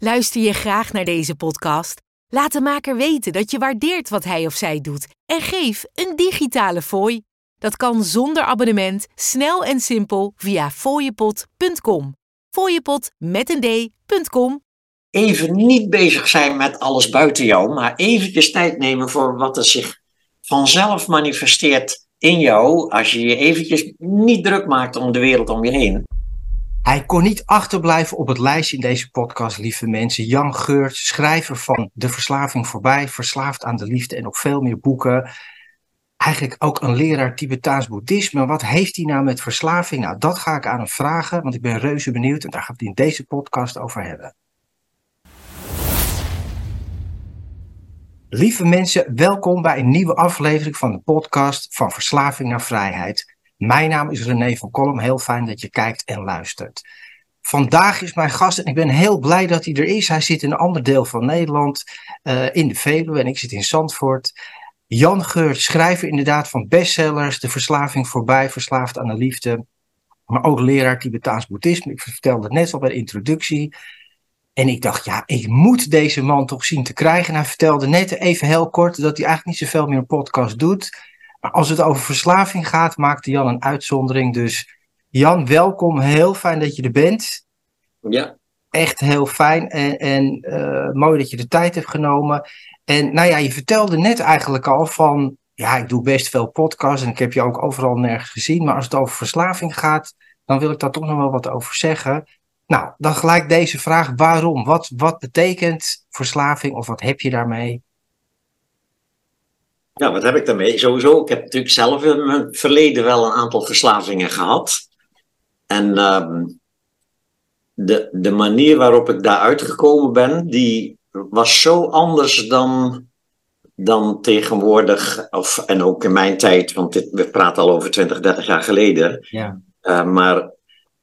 Luister je graag naar deze podcast? Laat de maker weten dat je waardeert wat hij of zij doet en geef een digitale fooi. Dat kan zonder abonnement, snel en simpel via fooiepot.com. Fooiepot met een d.com. Even niet bezig zijn met alles buiten jou, maar eventjes tijd nemen voor wat er zich vanzelf manifesteert in jou als je je eventjes niet druk maakt om de wereld om je heen. Hij kon niet achterblijven op het lijstje in deze podcast, lieve mensen. Jan Geurt, schrijver van De Verslaving Voorbij, Verslaafd aan de Liefde en nog veel meer boeken. Eigenlijk ook een leraar Tibetaans boeddhisme. Wat heeft hij nou met verslaving? Nou, dat ga ik aan hem vragen, want ik ben reuze benieuwd en daar gaan we het in deze podcast over hebben. Lieve mensen, welkom bij een nieuwe aflevering van de podcast Van Verslaving naar Vrijheid. Mijn naam is René van Kolm. Heel fijn dat je kijkt en luistert. Vandaag is mijn gast en ik ben heel blij dat hij er is. Hij zit in een ander deel van Nederland, uh, in de Veluwe en ik zit in Zandvoort. Jan Geurt, schrijver inderdaad van bestsellers, De Verslaving Voorbij, Verslaafd aan de Liefde. Maar ook leraar Tibetaans Boeddhisme. Ik vertelde het net al bij de introductie. En ik dacht, ja, ik moet deze man toch zien te krijgen. En hij vertelde net even heel kort dat hij eigenlijk niet zoveel meer een podcast doet. Maar als het over verslaving gaat, maakte Jan een uitzondering. Dus Jan, welkom. Heel fijn dat je er bent. Ja. Echt heel fijn en, en uh, mooi dat je de tijd hebt genomen. En nou ja, je vertelde net eigenlijk al van, ja, ik doe best veel podcasts en ik heb je ook overal nergens gezien. Maar als het over verslaving gaat, dan wil ik daar toch nog wel wat over zeggen. Nou, dan gelijk deze vraag, waarom? Wat, wat betekent verslaving of wat heb je daarmee? Ja, wat heb ik daarmee? Sowieso, ik heb natuurlijk zelf in mijn verleden wel een aantal verslavingen gehad. En um, de, de manier waarop ik daar uitgekomen ben, die was zo anders dan, dan tegenwoordig, of, en ook in mijn tijd, want dit, we praten al over 20, 30 jaar geleden. Ja. Uh, maar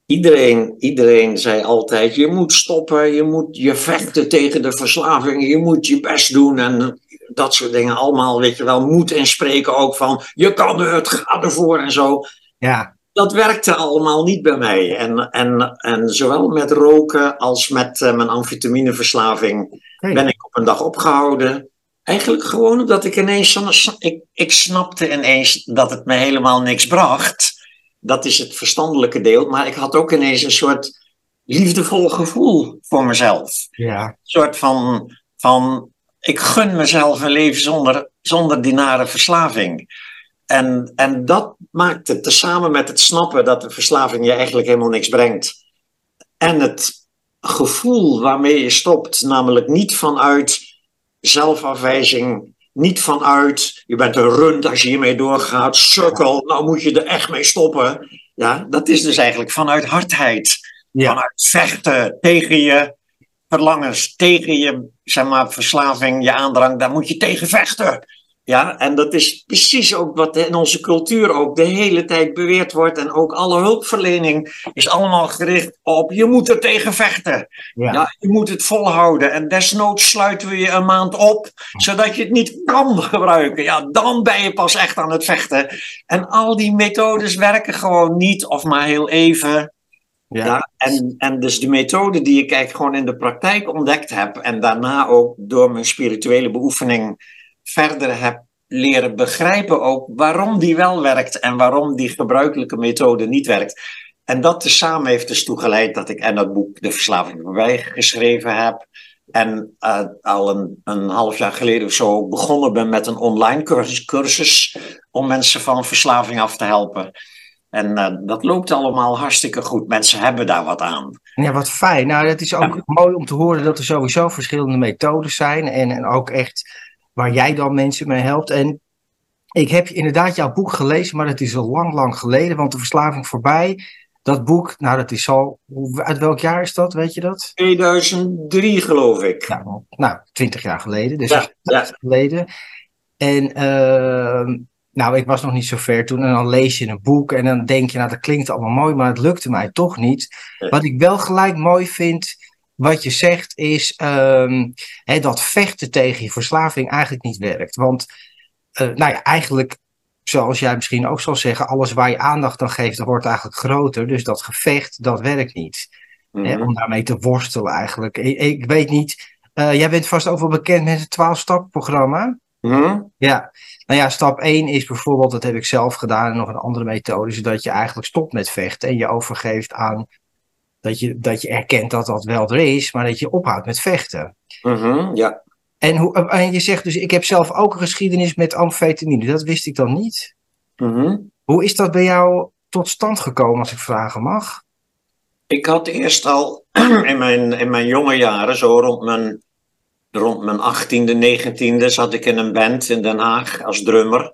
iedereen, iedereen zei altijd: je moet stoppen, je moet je vechten tegen de verslaving, je moet je best doen. En dat soort dingen allemaal, weet je wel, moed inspreken ook van je kan het, ga ervoor en zo. Ja. Dat werkte allemaal niet bij mij. En, en, en zowel met roken als met uh, mijn amfetamineverslaving hey. ben ik op een dag opgehouden. Eigenlijk gewoon omdat ik ineens, ik, ik snapte ineens dat het me helemaal niks bracht. Dat is het verstandelijke deel. Maar ik had ook ineens een soort liefdevol gevoel voor mezelf. Ja. Een soort van, van ik gun mezelf een leven zonder, zonder die nare verslaving. En, en dat maakt het, tezamen met het snappen dat de verslaving je eigenlijk helemaal niks brengt. En het gevoel waarmee je stopt, namelijk niet vanuit zelfafwijzing, niet vanuit je bent een rund als je hiermee doorgaat, sukkel, nou moet je er echt mee stoppen. Ja, dat is dus eigenlijk vanuit hardheid, Ja. vanuit vechten tegen je verlangens, tegen je zeg maar, verslaving, je aandrang, daar moet je tegen vechten. Ja, en dat is precies ook wat in onze cultuur ook de hele tijd beweerd wordt. En ook alle hulpverlening is allemaal gericht op je moet er tegen vechten. Ja. Ja, je moet het volhouden. En desnoods sluiten we je een maand op, zodat je het niet kan gebruiken. Ja, dan ben je pas echt aan het vechten. En al die methodes werken gewoon niet, of maar heel even. Ja. En, en dus de methode die ik eigenlijk gewoon in de praktijk ontdekt heb en daarna ook door mijn spirituele beoefening verder heb leren begrijpen ook waarom die wel werkt en waarom die gebruikelijke methode niet werkt. En dat tezamen heeft dus toegeleid dat ik en dat boek De Verslaving voorbij geschreven heb. En uh, al een, een half jaar geleden of zo begonnen ben met een online cursus, cursus om mensen van verslaving af te helpen. En uh, dat loopt allemaal hartstikke goed. Mensen hebben daar wat aan. Ja, wat fijn. Nou, het is ook Ja. mooi om te horen dat er sowieso verschillende methodes zijn. En, en ook echt waar jij dan mensen mee helpt. En ik heb inderdaad jouw boek gelezen, maar het is al lang, lang geleden. Want de verslaving voorbij. Dat boek, nou, dat is al. hoe- Uit welk jaar is dat? Weet je dat? 2003 geloof ik. Nou, nou 20 jaar geleden. Dus Ja, dat ja. geleden. En ehm, nou, ik was nog niet zo ver toen. En dan lees je een boek en dan denk je, nou, dat klinkt allemaal mooi, maar het lukte mij toch niet. Wat ik wel gelijk mooi vind, wat je zegt, is hè, dat vechten tegen je verslaving eigenlijk niet werkt. Want, eh, nou ja, eigenlijk, zoals jij misschien ook zal zeggen, alles waar je aandacht aan geeft, dat wordt eigenlijk groter. Dus dat gevecht, dat werkt niet. hè, om daarmee te worstelen eigenlijk. Ik, ik weet niet, uh, jij bent vast ook wel bekend met het 12-stap-programma. Mhm. Ja, nou ja, stap 1 is bijvoorbeeld, dat heb ik zelf gedaan en nog een andere methode, is dat je eigenlijk stopt met vechten en je overgeeft aan dat je, dat je erkent dat dat wel er is, maar dat je ophoudt met vechten. Mhm, ja. En, hoe, en je zegt dus, ik heb zelf ook een geschiedenis met amfetamine, dat wist ik dan niet. Mhm. Hoe is dat bij jou tot stand gekomen, als ik vragen mag? Ik had eerst al in mijn, in mijn jonge jaren, zo rond mijn, rond mijn 18e, 19e, zat ik in een band in Den Haag als drummer.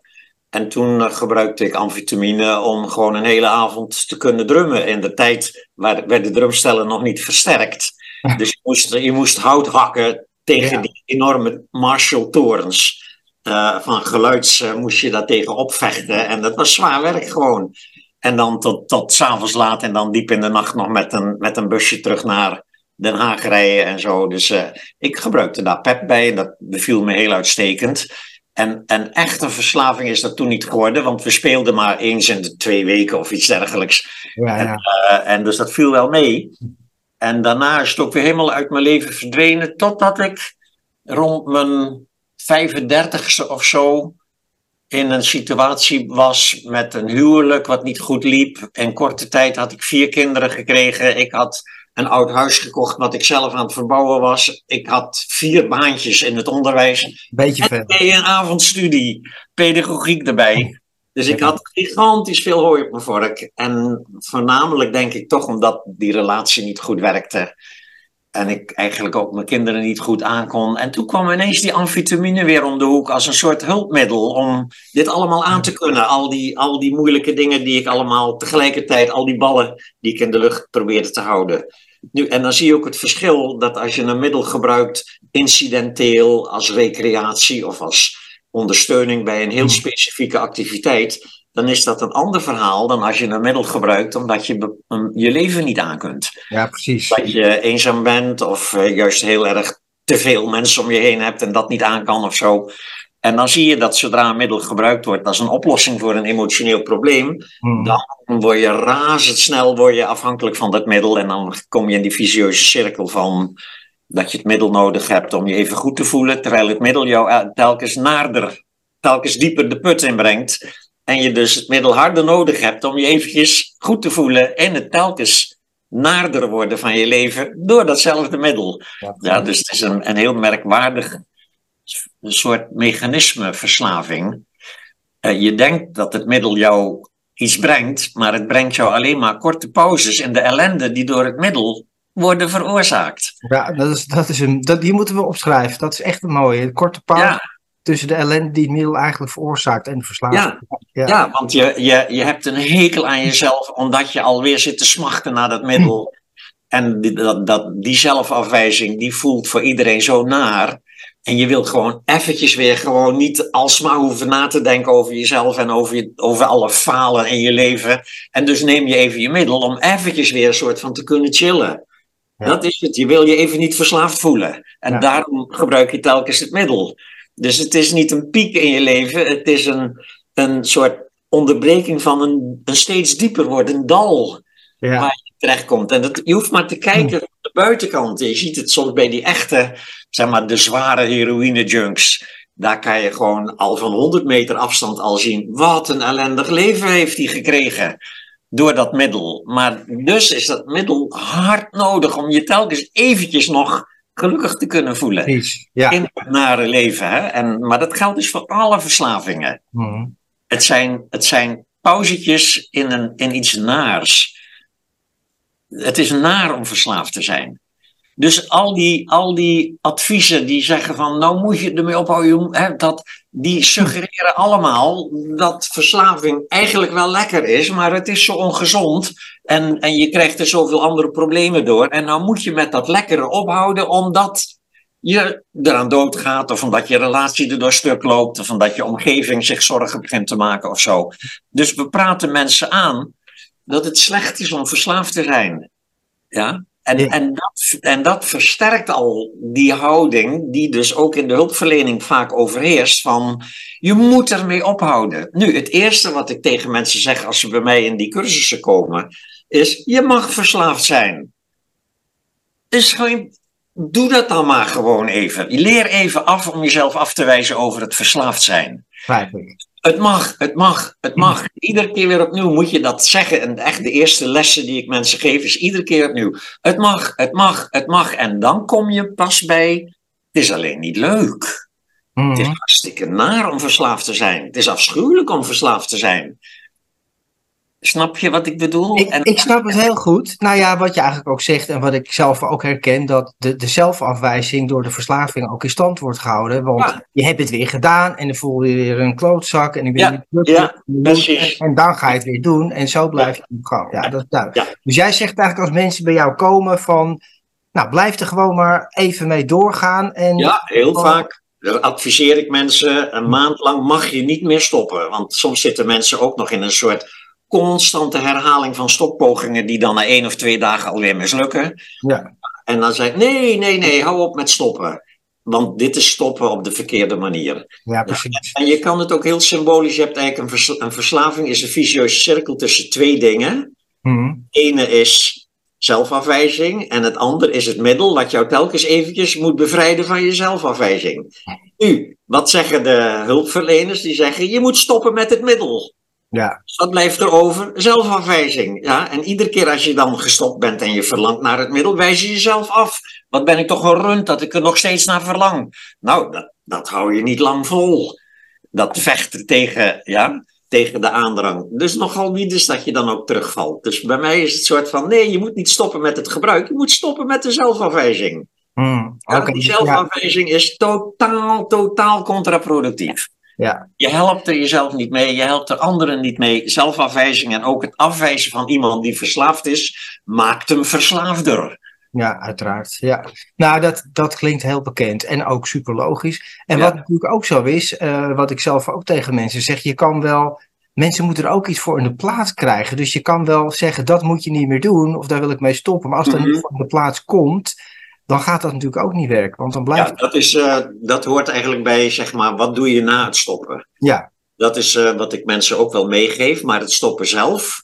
En toen eh, gebruikte ik amfetamine om gewoon een hele avond te kunnen drummen. In de tijd waar, werd de drumstellen nog niet versterkt. Dus je moest, je moest hout hakken tegen Ja. die enorme Marshall-torens. Eh, van geluids eh, moest je daar tegen opvechten. En dat was zwaar werk gewoon. En dan tot, tot s'avonds laat en dan diep in de nacht nog met een, met een busje terug naar Den Haag rijden en zo. Dus eh, ik gebruikte daar pep bij en dat beviel me heel uitstekend. En, en echte verslaving is dat toen niet geworden, want we speelden maar eens in de twee weken of iets dergelijks. Ja, ja. Eh, en dus dat viel wel mee. En daarna is het ook weer helemaal uit mijn leven verdwenen, totdat ik rond mijn 35ste of zo in een situatie was met een huwelijk wat niet goed liep. In korte tijd had ik vier kinderen gekregen. Ik had een oud huis gekocht wat ik zelf aan het verbouwen was. Ik had vier baantjes in het onderwijs. Beetje En deed een avondstudie, pedagogiek erbij. Dus ik had gigantisch veel hooi op mijn vork. En voornamelijk denk ik toch omdat die relatie niet goed werkte. En ik eigenlijk ook mijn kinderen niet goed aankon. En toen kwam ineens die amfetamine weer om de hoek als een soort hulpmiddel om dit allemaal aan te kunnen. Al die, al die moeilijke dingen die ik allemaal tegelijkertijd, al die ballen die ik in de lucht probeerde te houden. Nu, en dan zie je ook het verschil dat als je een middel gebruikt, incidenteel, als recreatie of als ondersteuning bij een heel specifieke activiteit, dan is dat een ander verhaal dan als je een middel gebruikt omdat je je leven niet aan kunt. Ja, precies. Dat je eenzaam bent of eh, juist heel erg te veel mensen om je heen hebt en dat niet aan kan of zo. En dan zie je dat zodra een middel gebruikt wordt als een oplossing voor een emotioneel probleem, Hmm. dan word je razendsnel word je afhankelijk van dat middel. En dan kom je in die visieuze cirkel van dat je het middel nodig hebt om je even goed te voelen, terwijl het middel jou eh, telkens naarder, telkens dieper de put inbrengt. En je dus het middel harder nodig hebt om je eventjes goed te voelen en het telkens naarder worden van je leven door datzelfde middel. Ja, dus het is een, een heel merkwaardig een soort mechanisme verslaving. Eh, je denkt dat het middel jou iets brengt, maar het brengt jou alleen maar korte pauzes in de ellende die door het middel worden veroorzaakt. Ja, dat is, dat is een, dat, die moeten we opschrijven. Dat is echt een mooie. Korte pauze Ja, tussen de ellende die het middel eigenlijk veroorzaakt en de verslaving. ja, Ja. ja. want je, je, je hebt een hekel aan jezelf omdat je alweer zit te smachten naar dat middel. En die, dat, dat, die zelfafwijzing, die voelt voor iedereen zo naar. En je wilt gewoon eventjes weer gewoon niet alsmaar hoeven na te denken over jezelf en over, je, over alle falen in je leven. En dus neem je even je middel om eventjes weer een soort van te kunnen chillen. Ja. Dat is het. Je wil je even niet verslaafd voelen. En Ja. daarom gebruik je telkens het middel. Dus het is niet een piek in je leven. Het is een, een soort onderbreking van een, een steeds dieper wordend dal Ja. waar je terechtkomt. En dat, je hoeft maar te kijken van de buitenkant. Je ziet het soms bij die echte, zeg maar, de zware heroïne-junks. Daar kan je gewoon al van 100 meter afstand al zien. Wat een ellendig leven heeft hij gekregen. Door dat middel. Maar dus is dat middel hard nodig om je telkens eventjes nog gelukkig te kunnen voelen. Precies. Ja. In het nare leven. Hè? En, maar dat geldt dus voor alle verslavingen. Mhm. Het zijn, het zijn pauzetjes in, een, in iets naars. Het is naar om verslaafd te zijn. Dus al die, al die adviezen die zeggen van nou moet je ermee ophouden, hè, dat, die suggereren allemaal dat verslaving eigenlijk wel lekker is, maar het is zo ongezond en, en je krijgt er zoveel andere problemen door. En nou moet je met dat lekkere ophouden omdat je eraan doodgaat, of omdat je relatie erdoor stuk loopt, of omdat je omgeving zich zorgen begint te maken of zo. Dus we praten mensen aan dat het slecht is om verslaafd te zijn. Ja? En, Ja. en, dat, en dat versterkt al die houding, die dus ook in de hulpverlening vaak overheerst, van je moet ermee ophouden. Nu, het eerste wat ik tegen mensen zeg als ze bij mij in die cursussen komen, is je mag verslaafd zijn. Dus gewoon, doe dat dan maar gewoon even. Leer even af om jezelf af te wijzen over het verslaafd zijn. Feitelijk. Het mag, het mag, het mag. Iedere keer weer opnieuw moet je dat zeggen. En echt de eerste lessen die ik mensen geef is iedere keer opnieuw. Het mag, het mag, het mag. En dan kom je pas bij, het is alleen niet leuk. Het is Mhm. hartstikke naar om verslaafd te zijn. Het is afschuwelijk om verslaafd te zijn. Snap je wat ik bedoel? Ik, En- ik snap het heel goed. Nou ja, wat je eigenlijk ook zegt en wat ik zelf ook herken, dat de, de zelfafwijzing door de verslaving ook in stand wordt gehouden. Want Ja. je hebt het weer gedaan en dan voel je weer een klootzak en dan ben Ja, niet druk ja, precies. en dan ga je het weer doen en zo blijf je op gang. Ja, dat is duidelijk. Ja. Dus jij zegt eigenlijk als mensen bij jou komen van, nou blijf er gewoon maar even mee doorgaan. En, Ja, heel vaak adviseer ik mensen, een maand lang mag je niet meer stoppen. Want soms zitten mensen ook nog in een soort constante herhaling van stoppogingen die dan na één of twee dagen alweer mislukken. Ja. En dan zeg ik, nee, nee, nee, hou op met stoppen. Want dit is stoppen op de verkeerde manier. ja, precies. En je kan het ook heel symbolisch, je hebt eigenlijk een, versla- een verslaving is een vicieuze cirkel tussen twee dingen. Mhm. ene is zelfafwijzing en het andere is het middel dat jou telkens eventjes moet bevrijden van je zelfafwijzing. Nu, wat zeggen de hulpverleners? Die zeggen, je moet stoppen met het middel. Ja, Wat blijft er over? Zelfafwijzing. Ja? En iedere keer als je dan gestopt bent en je verlangt naar het middel, wijs je jezelf af. Wat ben ik toch een rund dat ik er nog steeds naar verlang? Nou, dat, dat hou je niet lang vol. Dat vechten tegen, ja, tegen de aandrang. Dus nogal wie dus dat je dan ook terugvalt. Dus bij mij is het soort van, nee, je moet niet stoppen met het gebruik. Je moet stoppen met de zelfafwijzing. Mhm. Ja, die ja. zelfafwijzing is totaal, totaal contraproductief. Ja. Je helpt er jezelf niet mee, je helpt er anderen niet mee. Zelfafwijzing en ook het afwijzen van iemand die verslaafd is, maakt hem verslaafder. Ja, uiteraard. Ja. Nou, dat, dat klinkt heel bekend en ook super logisch. En Ja. wat natuurlijk ook zo is, eh, wat ik zelf ook tegen mensen zeg, je kan wel, mensen moeten er ook iets voor in de plaats krijgen. Dus je kan wel zeggen, dat moet je niet meer doen, of daar wil ik mee stoppen. Maar als dat Mhm. niet voor in de plaats komt, dan gaat dat natuurlijk ook niet werken. Want dan blijft Ja, dat, is, eh, dat hoort eigenlijk bij, zeg maar, wat doe je na het stoppen? Ja. Dat is eh, wat ik mensen ook wel meegeef, maar het stoppen zelf,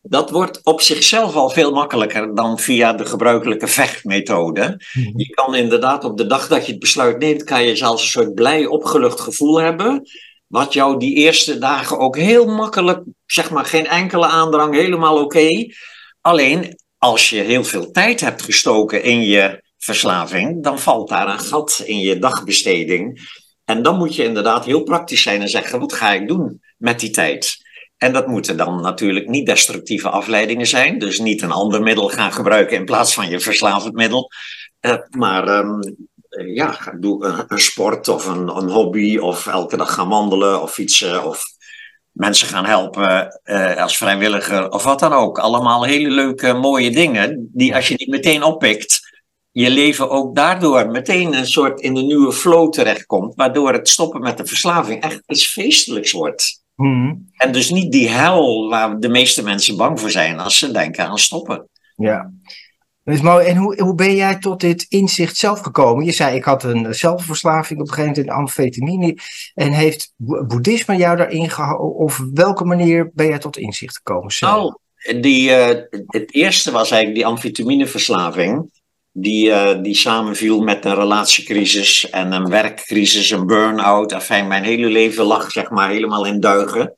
dat wordt op zichzelf al veel makkelijker dan via de gebruikelijke vechtmethode. Mhm. Je kan inderdaad op de dag dat je het besluit neemt, kan je zelfs een soort blij opgelucht gevoel hebben. Wat jou die eerste dagen ook heel makkelijk, zeg maar, geen enkele aandrang, helemaal oké. Alleen als je heel veel tijd hebt gestoken in je verslaving, dan valt daar een gat in je dagbesteding. En dan moet je inderdaad heel praktisch zijn en zeggen: wat ga ik doen met die tijd? En dat moeten dan natuurlijk niet destructieve afleidingen zijn. Dus niet een ander middel gaan gebruiken in plaats van je verslavend middel. Eh, maar ehm, eh, ja, doe een, een sport of een, een hobby of elke dag gaan wandelen of fietsen of mensen gaan helpen eh, als vrijwilliger of wat dan ook. Allemaal hele leuke, mooie dingen die als je die meteen oppikt, je leven ook daardoor meteen een soort in de nieuwe flow terechtkomt, waardoor het stoppen met de verslaving echt iets feestelijks wordt. Mhm. En dus niet die hel waar de meeste mensen bang voor zijn als ze denken aan stoppen. Ja. Dat is mooi. En hoe, hoe ben jij tot dit inzicht zelf gekomen? Je zei, ik had een zelfverslaving op een gegeven moment in amfetamine. En heeft bo- boeddhisme jou daarin gehouden? Of op welke manier ben jij tot inzicht gekomen? zelf? Nou, die, eh, het eerste was eigenlijk die amfetamineverslaving. Die, eh, die samenviel met een relatiecrisis en een werkcrisis, een burn-out. Enfin, mijn hele leven lag zeg maar helemaal in duigen.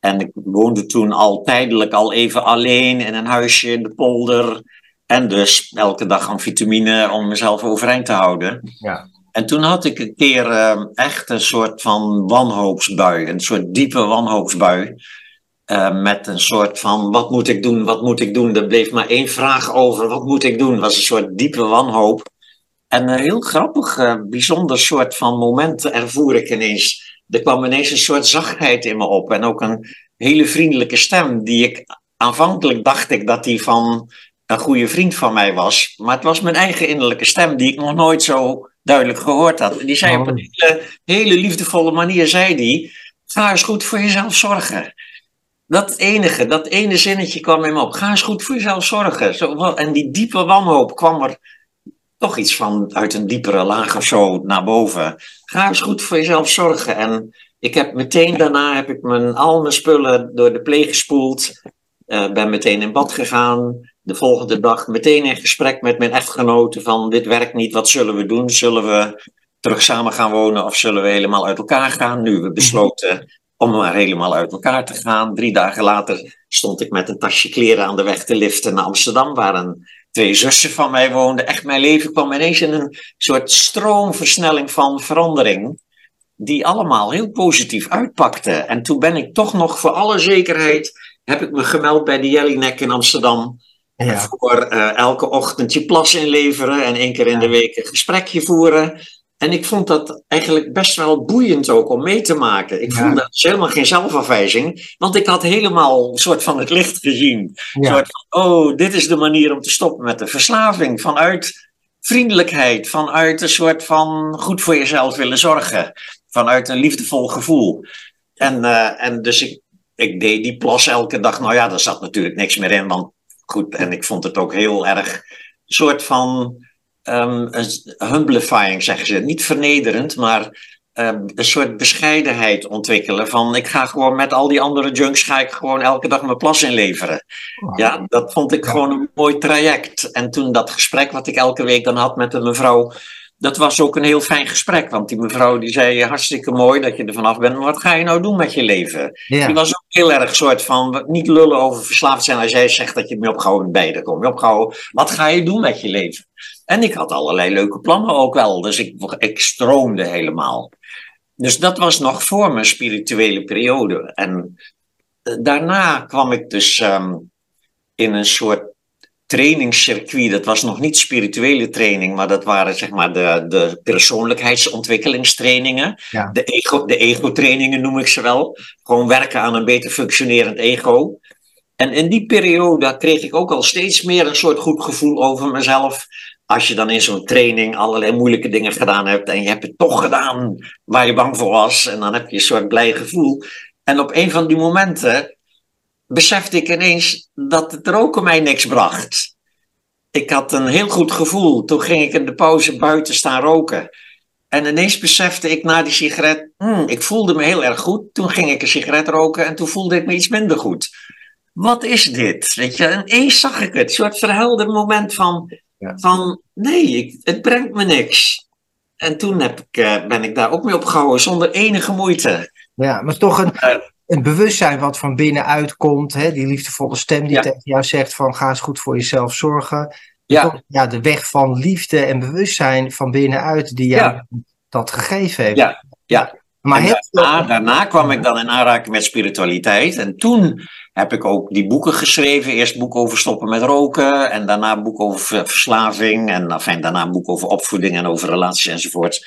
En ik woonde toen al tijdelijk al even alleen in een huisje in de polder. En dus elke dag amfetamine om mezelf overeind te houden. Ja. En toen had ik een keer eh, echt een soort van wanhoopsbui, een soort diepe wanhoopsbui. Eh, met een soort van, wat moet ik doen, wat moet ik doen? Er bleef maar één vraag over, wat moet ik doen? was een soort diepe wanhoop. En een heel grappig, eh, bijzonder soort van moment ervoer ik ineens. Er kwam ineens een soort zachtheid in me op. En ook een hele vriendelijke stem, die ik aanvankelijk dacht ik dat die van een goede vriend van mij was. Maar het was mijn eigen innerlijke stem, die ik nog nooit zo duidelijk gehoord had. En die zei op een hele, hele liefdevolle manier, zei die, ga eens goed voor jezelf zorgen. Dat enige, dat ene zinnetje kwam me op. Ga eens goed voor jezelf zorgen. En die diepe wanhoop kwam er toch iets van uit een diepere laag of zo naar boven. Ga eens goed voor jezelf zorgen. En ik heb meteen daarna heb ik mijn, al mijn spullen door de pleeg gespoeld. Eh, ben meteen in bad gegaan. de volgende dag meteen in gesprek met mijn echtgenote van dit werkt niet, wat zullen we doen? Zullen we terug samen gaan wonen of zullen we helemaal uit elkaar gaan? Nu we besloten om maar helemaal uit elkaar te gaan. Drie dagen later stond ik met een tasje kleren aan de weg te liften naar Amsterdam, waar een, twee zussen van mij woonden. Echt, mijn leven kwam ineens in een soort stroomversnelling van verandering, die allemaal heel positief uitpakte. En toen ben ik toch nog voor alle zekerheid, heb ik me gemeld bij de Jellinek in Amsterdam. Ja. Voor eh, elke ochtend je plas inleveren en één keer in de week een gesprekje voeren. En ik vond dat eigenlijk best wel boeiend ook om mee te maken. Ik Ja. voelde dat is helemaal geen zelfafwijzing, want ik had helemaal een soort van het licht gezien. Een Ja. soort van, oh, dit is de manier om te stoppen met de verslaving. Vanuit vriendelijkheid, vanuit een soort van goed voor jezelf willen zorgen. Vanuit een liefdevol gevoel. En, eh, en dus ik, ik deed die plas elke dag. Nou ja, daar zat natuurlijk niks meer in, want goed, en ik vond het ook heel erg een soort van ehm, een humblifying, zeggen ze. Niet vernederend, maar ehm, een soort bescheidenheid ontwikkelen. Van ik ga gewoon met al die andere junks, ga ik gewoon elke dag mijn plas inleveren. Ja, dat vond ik Ja. gewoon een mooi traject. En toen dat gesprek wat ik elke week dan had met een mevrouw. Dat was ook een heel fijn gesprek, want die mevrouw die zei hartstikke mooi dat je er vanaf bent, maar wat ga je nou doen met je leven? Ja. Die was ook heel erg soort van, niet lullen over verslaafd zijn als jij zegt dat je me opgehouden bent, dan kom je opgehouden. Wat ga je doen met je leven? En ik had allerlei leuke plannen ook wel, dus ik, ik stroomde helemaal. Dus dat was nog voor mijn spirituele periode. En eh, daarna kwam ik dus ehm, in een soort trainingscircuit. Dat was nog niet spirituele training, maar dat waren zeg maar de, de persoonlijkheidsontwikkelingstrainingen. Ja. De ego- de ego-trainingen noem ik ze wel. Gewoon werken aan een beter functionerend ego. En in die periode kreeg ik ook al steeds meer een soort goed gevoel over mezelf. Als je dan in zo'n training allerlei moeilijke dingen gedaan hebt en je hebt het toch gedaan waar je bang voor was. En dan heb je een soort blij gevoel. En op een van die momenten besefte ik ineens dat het roken mij niks bracht. Ik had een heel goed gevoel. Toen ging ik in de pauze buiten staan roken. En ineens besefte ik na die sigaret, hmm, ik voelde me heel erg goed. Toen ging ik een sigaret roken en toen voelde ik me iets minder goed. Wat is dit? Weet je, en ineens zag ik het. Een soort verhelder moment van, Ja. van nee, ik, het brengt me niks. En toen heb ik, eh, ben ik daar ook mee opgehouden zonder enige moeite. Ja, maar toch een. Een bewustzijn wat van binnenuit komt. Hè? Die liefdevolle stem die Ja. tegen jou zegt van ga eens goed voor jezelf zorgen. Ja. Ja, de weg van liefde en bewustzijn van binnenuit die jou dat gegeven heeft. Ja, ja. Maar daarna, veel- daarna kwam ik dan in aanraking met spiritualiteit. En toen heb ik ook die boeken geschreven. Eerst een boek over stoppen met roken. En daarna een boek over ver- verslaving. En enfin, daarna een boek over opvoeding en over relaties enzovoort.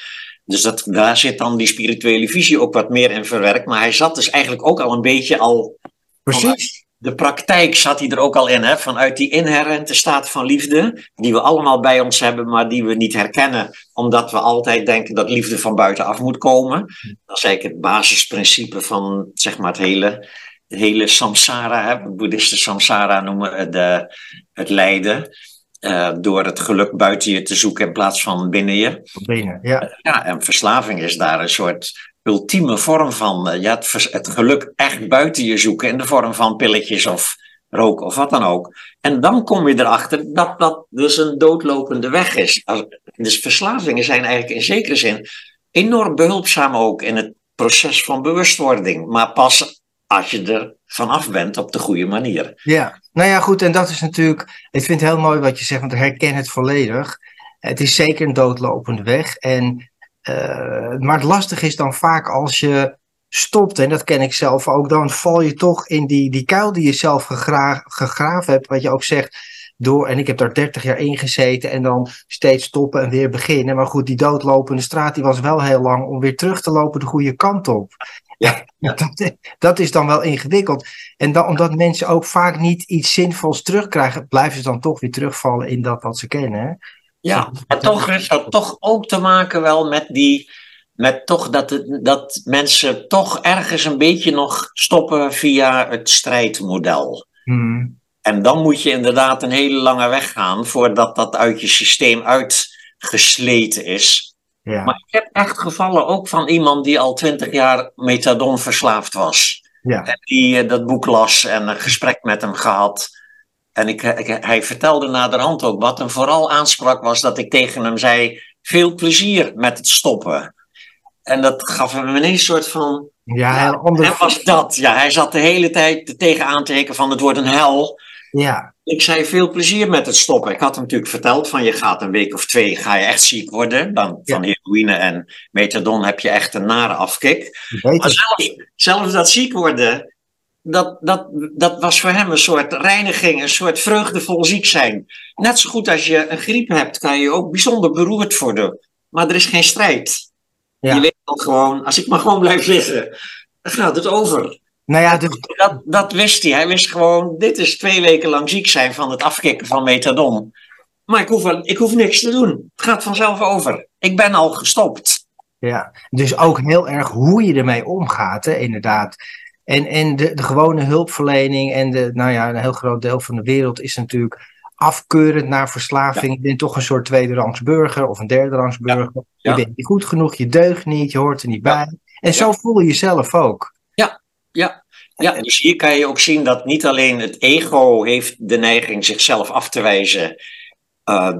Dus dat, daar zit dan die spirituele visie ook wat meer in verwerkt. Maar hij zat dus eigenlijk ook al een beetje al precies. de praktijk zat hij er ook al in, hè? vanuit die inherente staat van liefde, die we allemaal bij ons hebben, maar die we niet herkennen, omdat we altijd denken dat liefde van buitenaf moet komen. Dat is eigenlijk het basisprincipe van zeg maar, het hele, hele samsara, hè? boeddhisten samsara noemen de, het lijden. Eh, door het geluk buiten je te zoeken in plaats van binnen je. Binnen, ja. Ja, en verslaving is daar een soort ultieme vorm van. eh, Ja, het, het geluk echt buiten je zoeken in de vorm van pilletjes of roken of wat dan ook. En dan kom je erachter dat dat dus een doodlopende weg is. Dus verslavingen zijn eigenlijk in zekere zin enorm behulpzaam ook in het proces van bewustwording. Maar pas als je er vanaf bent op de goede manier. Ja, nou ja, goed. En dat is natuurlijk. Ik vind het heel mooi wat je zegt, want ik herken het volledig. Het is zeker een doodlopende weg. En, eh, maar het lastige is dan vaak als je stopt, en dat ken ik zelf ook, dan val je toch in die, die kuil die je zelf gegra gegraven hebt. Wat je ook zegt, door, en ik heb daar 30 jaar in gezeten en dan steeds stoppen en weer beginnen. Maar goed, die doodlopende straat die was wel heel lang om weer terug te lopen de goede kant op. Ja, Dat, dat is dan wel ingewikkeld. En dan, omdat mensen ook vaak niet iets zinvols terugkrijgen, blijven ze dan toch weer terugvallen in dat wat ze kennen. Hè? Ja, maar toch heeft dat toch ook te maken wel met die. Met toch dat, het, dat mensen toch ergens een beetje nog stoppen via het strijdmodel. Hmm. En dan moet je inderdaad een hele lange weg gaan voordat dat uit je systeem uitgesleten is. Ja, Maar ik heb echt gevallen ook van iemand die al twintig jaar methadon verslaafd was. ja, En die eh, dat boek las en een gesprek met hem gehad. En ik, ik, hij vertelde naderhand ook wat hem vooral aansprak was dat ik tegen hem zei: veel plezier met het stoppen. En dat gaf hem ineens een soort van. Ja. En was dat. Ja, hij zat de hele tijd tegenaan te van het wordt een hel. Ja. Ik zei veel plezier met het stoppen. Ik had hem natuurlijk verteld van je gaat een week of twee, ga je echt ziek worden. Dan van heroïne en methadon heb je echt een nare afkik. Maar zelfs, zelfs dat ziek worden, dat, dat, dat was voor hem een soort reiniging, een soort vreugdevol ziek zijn. Net zo goed als je een griep hebt, kan je ook bijzonder beroerd worden. Maar er is geen strijd. Ja. Je weet dan gewoon, als ik maar gewoon blijf liggen, dan gaat het over. Nou ja, dus... dat, dat wist hij. Hij wist gewoon, dit is twee weken lang ziek zijn van het afkicken van methadon. Maar ik hoef, ik hoef niks te doen. Het gaat vanzelf over. Ik ben al gestopt. Ja, dus ook heel erg hoe je ermee omgaat, hè, inderdaad. En, en de, de gewone hulpverlening en de, nou ja, een heel groot deel van de wereld is natuurlijk afkeurend naar verslaving. Je bent toch een soort tweederangs burger of een derderangs burger. Je bent niet goed genoeg, je deugt niet, je hoort er niet bij. En zo voel je jezelf ook. Ja, ja. Dus hier kan je ook zien dat niet alleen het ego heeft de neiging zichzelf af te wijzen uh,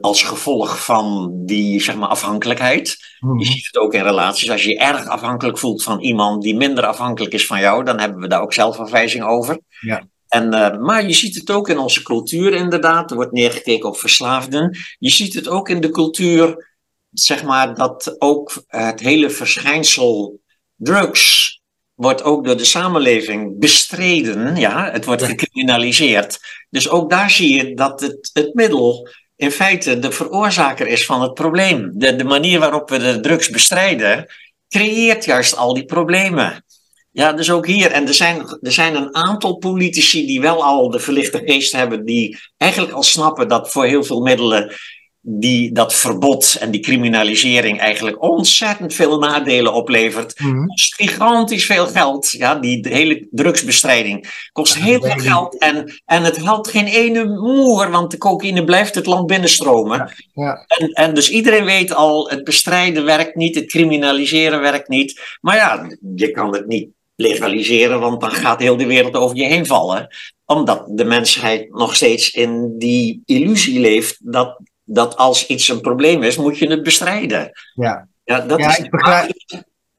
als gevolg van die zeg maar, afhankelijkheid. Je ziet het ook in relaties. Als je je erg afhankelijk voelt van iemand die minder afhankelijk is van jou, dan hebben we daar ook zelfafwijzing over. Ja. En, uh, maar je ziet het ook in onze cultuur inderdaad. Er wordt neergekeken op verslaafden. Je ziet het ook in de cultuur, zeg maar, dat ook het hele verschijnsel drugs wordt ook door de samenleving bestreden. Ja, het wordt gecriminaliseerd. Dus ook daar zie je dat het, het middel in feite de veroorzaker is van het probleem. De, de manier waarop we de drugs bestrijden, creëert juist al die problemen. Ja, dus ook hier. En er zijn, er zijn een aantal politici die wel al de verlichte geest hebben, die eigenlijk al snappen dat voor heel veel middelen die dat verbod en die criminalisering eigenlijk ontzettend veel nadelen oplevert. Mm gigantisch veel geld. Ja, die hele drugsbestrijding kost heel veel geld. En, en het helpt geen ene moer, want de cocaïne blijft het land binnenstromen. Ja, ja. En, en dus iedereen weet al, het bestrijden werkt niet, het criminaliseren werkt niet. Maar ja, je kan het niet legaliseren, want dan gaat heel de wereld over je heen vallen. Omdat de mensheid nog steeds in die illusie leeft dat dat als iets een probleem is, moet je het bestrijden. Ja, ja, dat ja is ik, begrijp,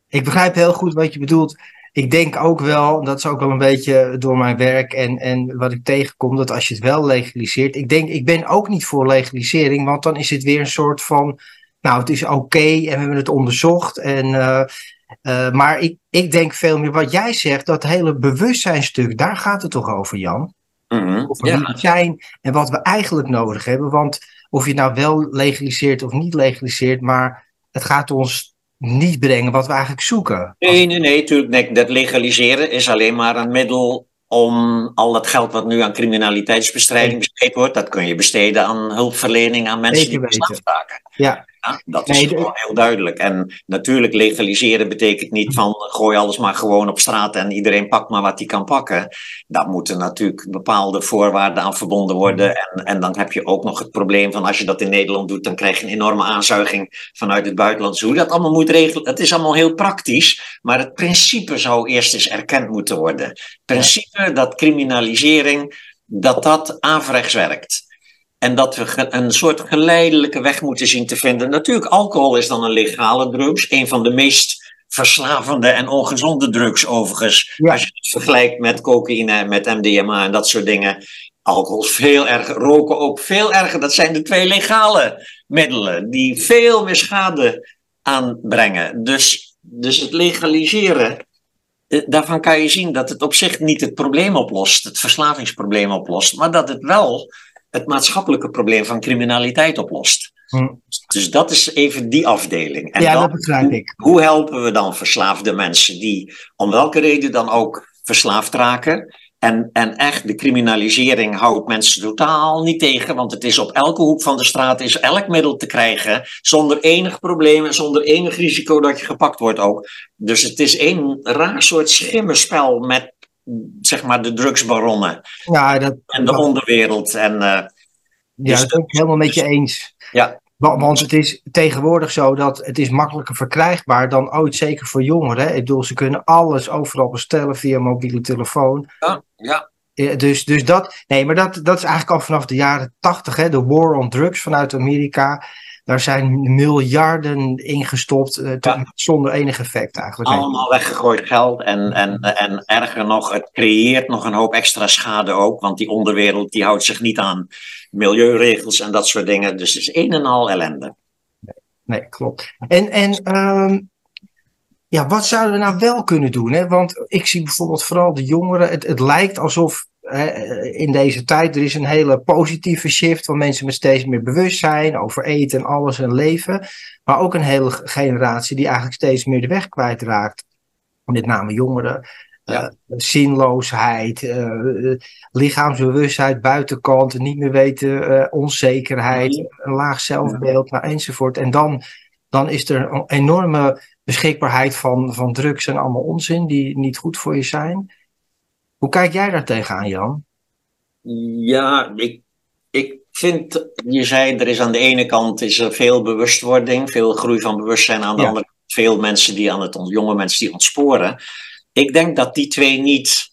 ik begrijp heel goed wat je bedoelt. Ik denk ook wel, dat is ook wel een beetje door mijn werk en, en wat ik tegenkom, dat als je het wel legaliseert. Ik denk, ik ben ook niet voor legalisering, want dan is het weer een soort van. Nou, het is oké en we hebben het onderzocht. En, uh, uh, maar ik, ik denk veel meer wat jij zegt, dat hele bewustzijnstuk, daar gaat het toch over, Jan? Mm -hmm. Over ja. zijn en wat we eigenlijk nodig hebben. Want of je het nou wel legaliseert of niet legaliseert, maar het gaat ons niet brengen wat we eigenlijk zoeken. Nee, nee, nee, natuurlijk. Nee, dat legaliseren is alleen maar een middel om al dat geld wat nu aan criminaliteitsbestrijding besteed wordt, dat kun je besteden aan hulpverlening aan mensen die verslaafd raken. Ja. Ja. dat is gewoon heel duidelijk. En natuurlijk, legaliseren betekent niet van gooi alles maar gewoon op straat en iedereen pakt maar wat hij kan pakken. Daar moeten natuurlijk bepaalde voorwaarden aan verbonden worden. En, en dan heb je ook nog het probleem van als je dat in Nederland doet, dan krijg je een enorme aanzuiging vanuit het buitenland. Dus hoe dat allemaal moet regelen, het is allemaal heel praktisch. Maar het principe zou eerst eens erkend moeten worden. Het principe dat criminalisering, dat dat averechts werkt. En dat we een soort geleidelijke weg moeten zien te vinden. Natuurlijk, alcohol is dan een legale drugs. Een van de meest verslavende en ongezonde drugs overigens. Ja. Als je het vergelijkt met cocaïne, met MDMA en dat soort dingen. Alcohol is veel erger, roken ook veel erger. Dat zijn de twee legale middelen die veel meer schade aanbrengen. Dus, dus het legaliseren, daarvan kan je zien dat het op zich niet het probleem oplost, het verslavingsprobleem oplost, maar dat het wel het maatschappelijke probleem van criminaliteit oplost. Hm. Dus dat is even die afdeling. En ja, dan, dat begrijp ik. Hoe helpen we dan verslaafde mensen die om welke reden dan ook verslaafd raken? En, en echt, de criminalisering houdt mensen totaal niet tegen, want het is op elke hoek van de straat is elk middel te krijgen, zonder enig probleem en zonder enig risico dat je gepakt wordt ook. Dus het is een raar soort schimmerspel met zeg maar de drugsbaronnen Ja, dat, en de dat- onderwereld. En, uh, ja, dus dat ben ik helemaal met je eens. ja, Wa- Want het is tegenwoordig zo dat het is makkelijker verkrijgbaar dan ooit, zeker voor jongeren. Ik bedoel, ze kunnen alles overal bestellen via mobiele telefoon. ja, ja. dus, dus dat, nee, maar dat, dat is eigenlijk al vanaf de jaren tachtig, de war on drugs vanuit Amerika. Daar zijn miljarden ingestopt uh, zonder enig effect eigenlijk. Allemaal weggegooid geld en, en, en erger nog, het creëert nog een hoop extra schade ook. Want die onderwereld die houdt zich niet aan milieuregels en dat soort dingen. Dus het is een en al ellende. Nee, nee klopt. En, en um, ja, wat zouden we nou wel kunnen doen? Hè? Want ik zie bijvoorbeeld vooral de jongeren. Het, het lijkt alsof in deze tijd er is een hele positieve shift van mensen met steeds meer bewustzijn over eten en alles en leven. Maar ook een hele generatie die eigenlijk steeds meer de weg kwijtraakt. Met name jongeren. Ja. Uh, zinloosheid, uh, lichaamsbewustzijn, buitenkant, niet meer weten, uh, onzekerheid, een laag zelfbeeld, ja. enzovoort. En dan, dan is er een enorme beschikbaarheid van, van drugs en allemaal onzin die niet goed voor je zijn. Hoe kijk jij daar tegenaan, Jan? Ja, ik, ik vind, je zei, er is aan de ene kant is er veel bewustwording, veel groei van bewustzijn, aan de andere kant veel mensen die aan het, jonge mensen die ontsporen. Ik denk dat die twee niet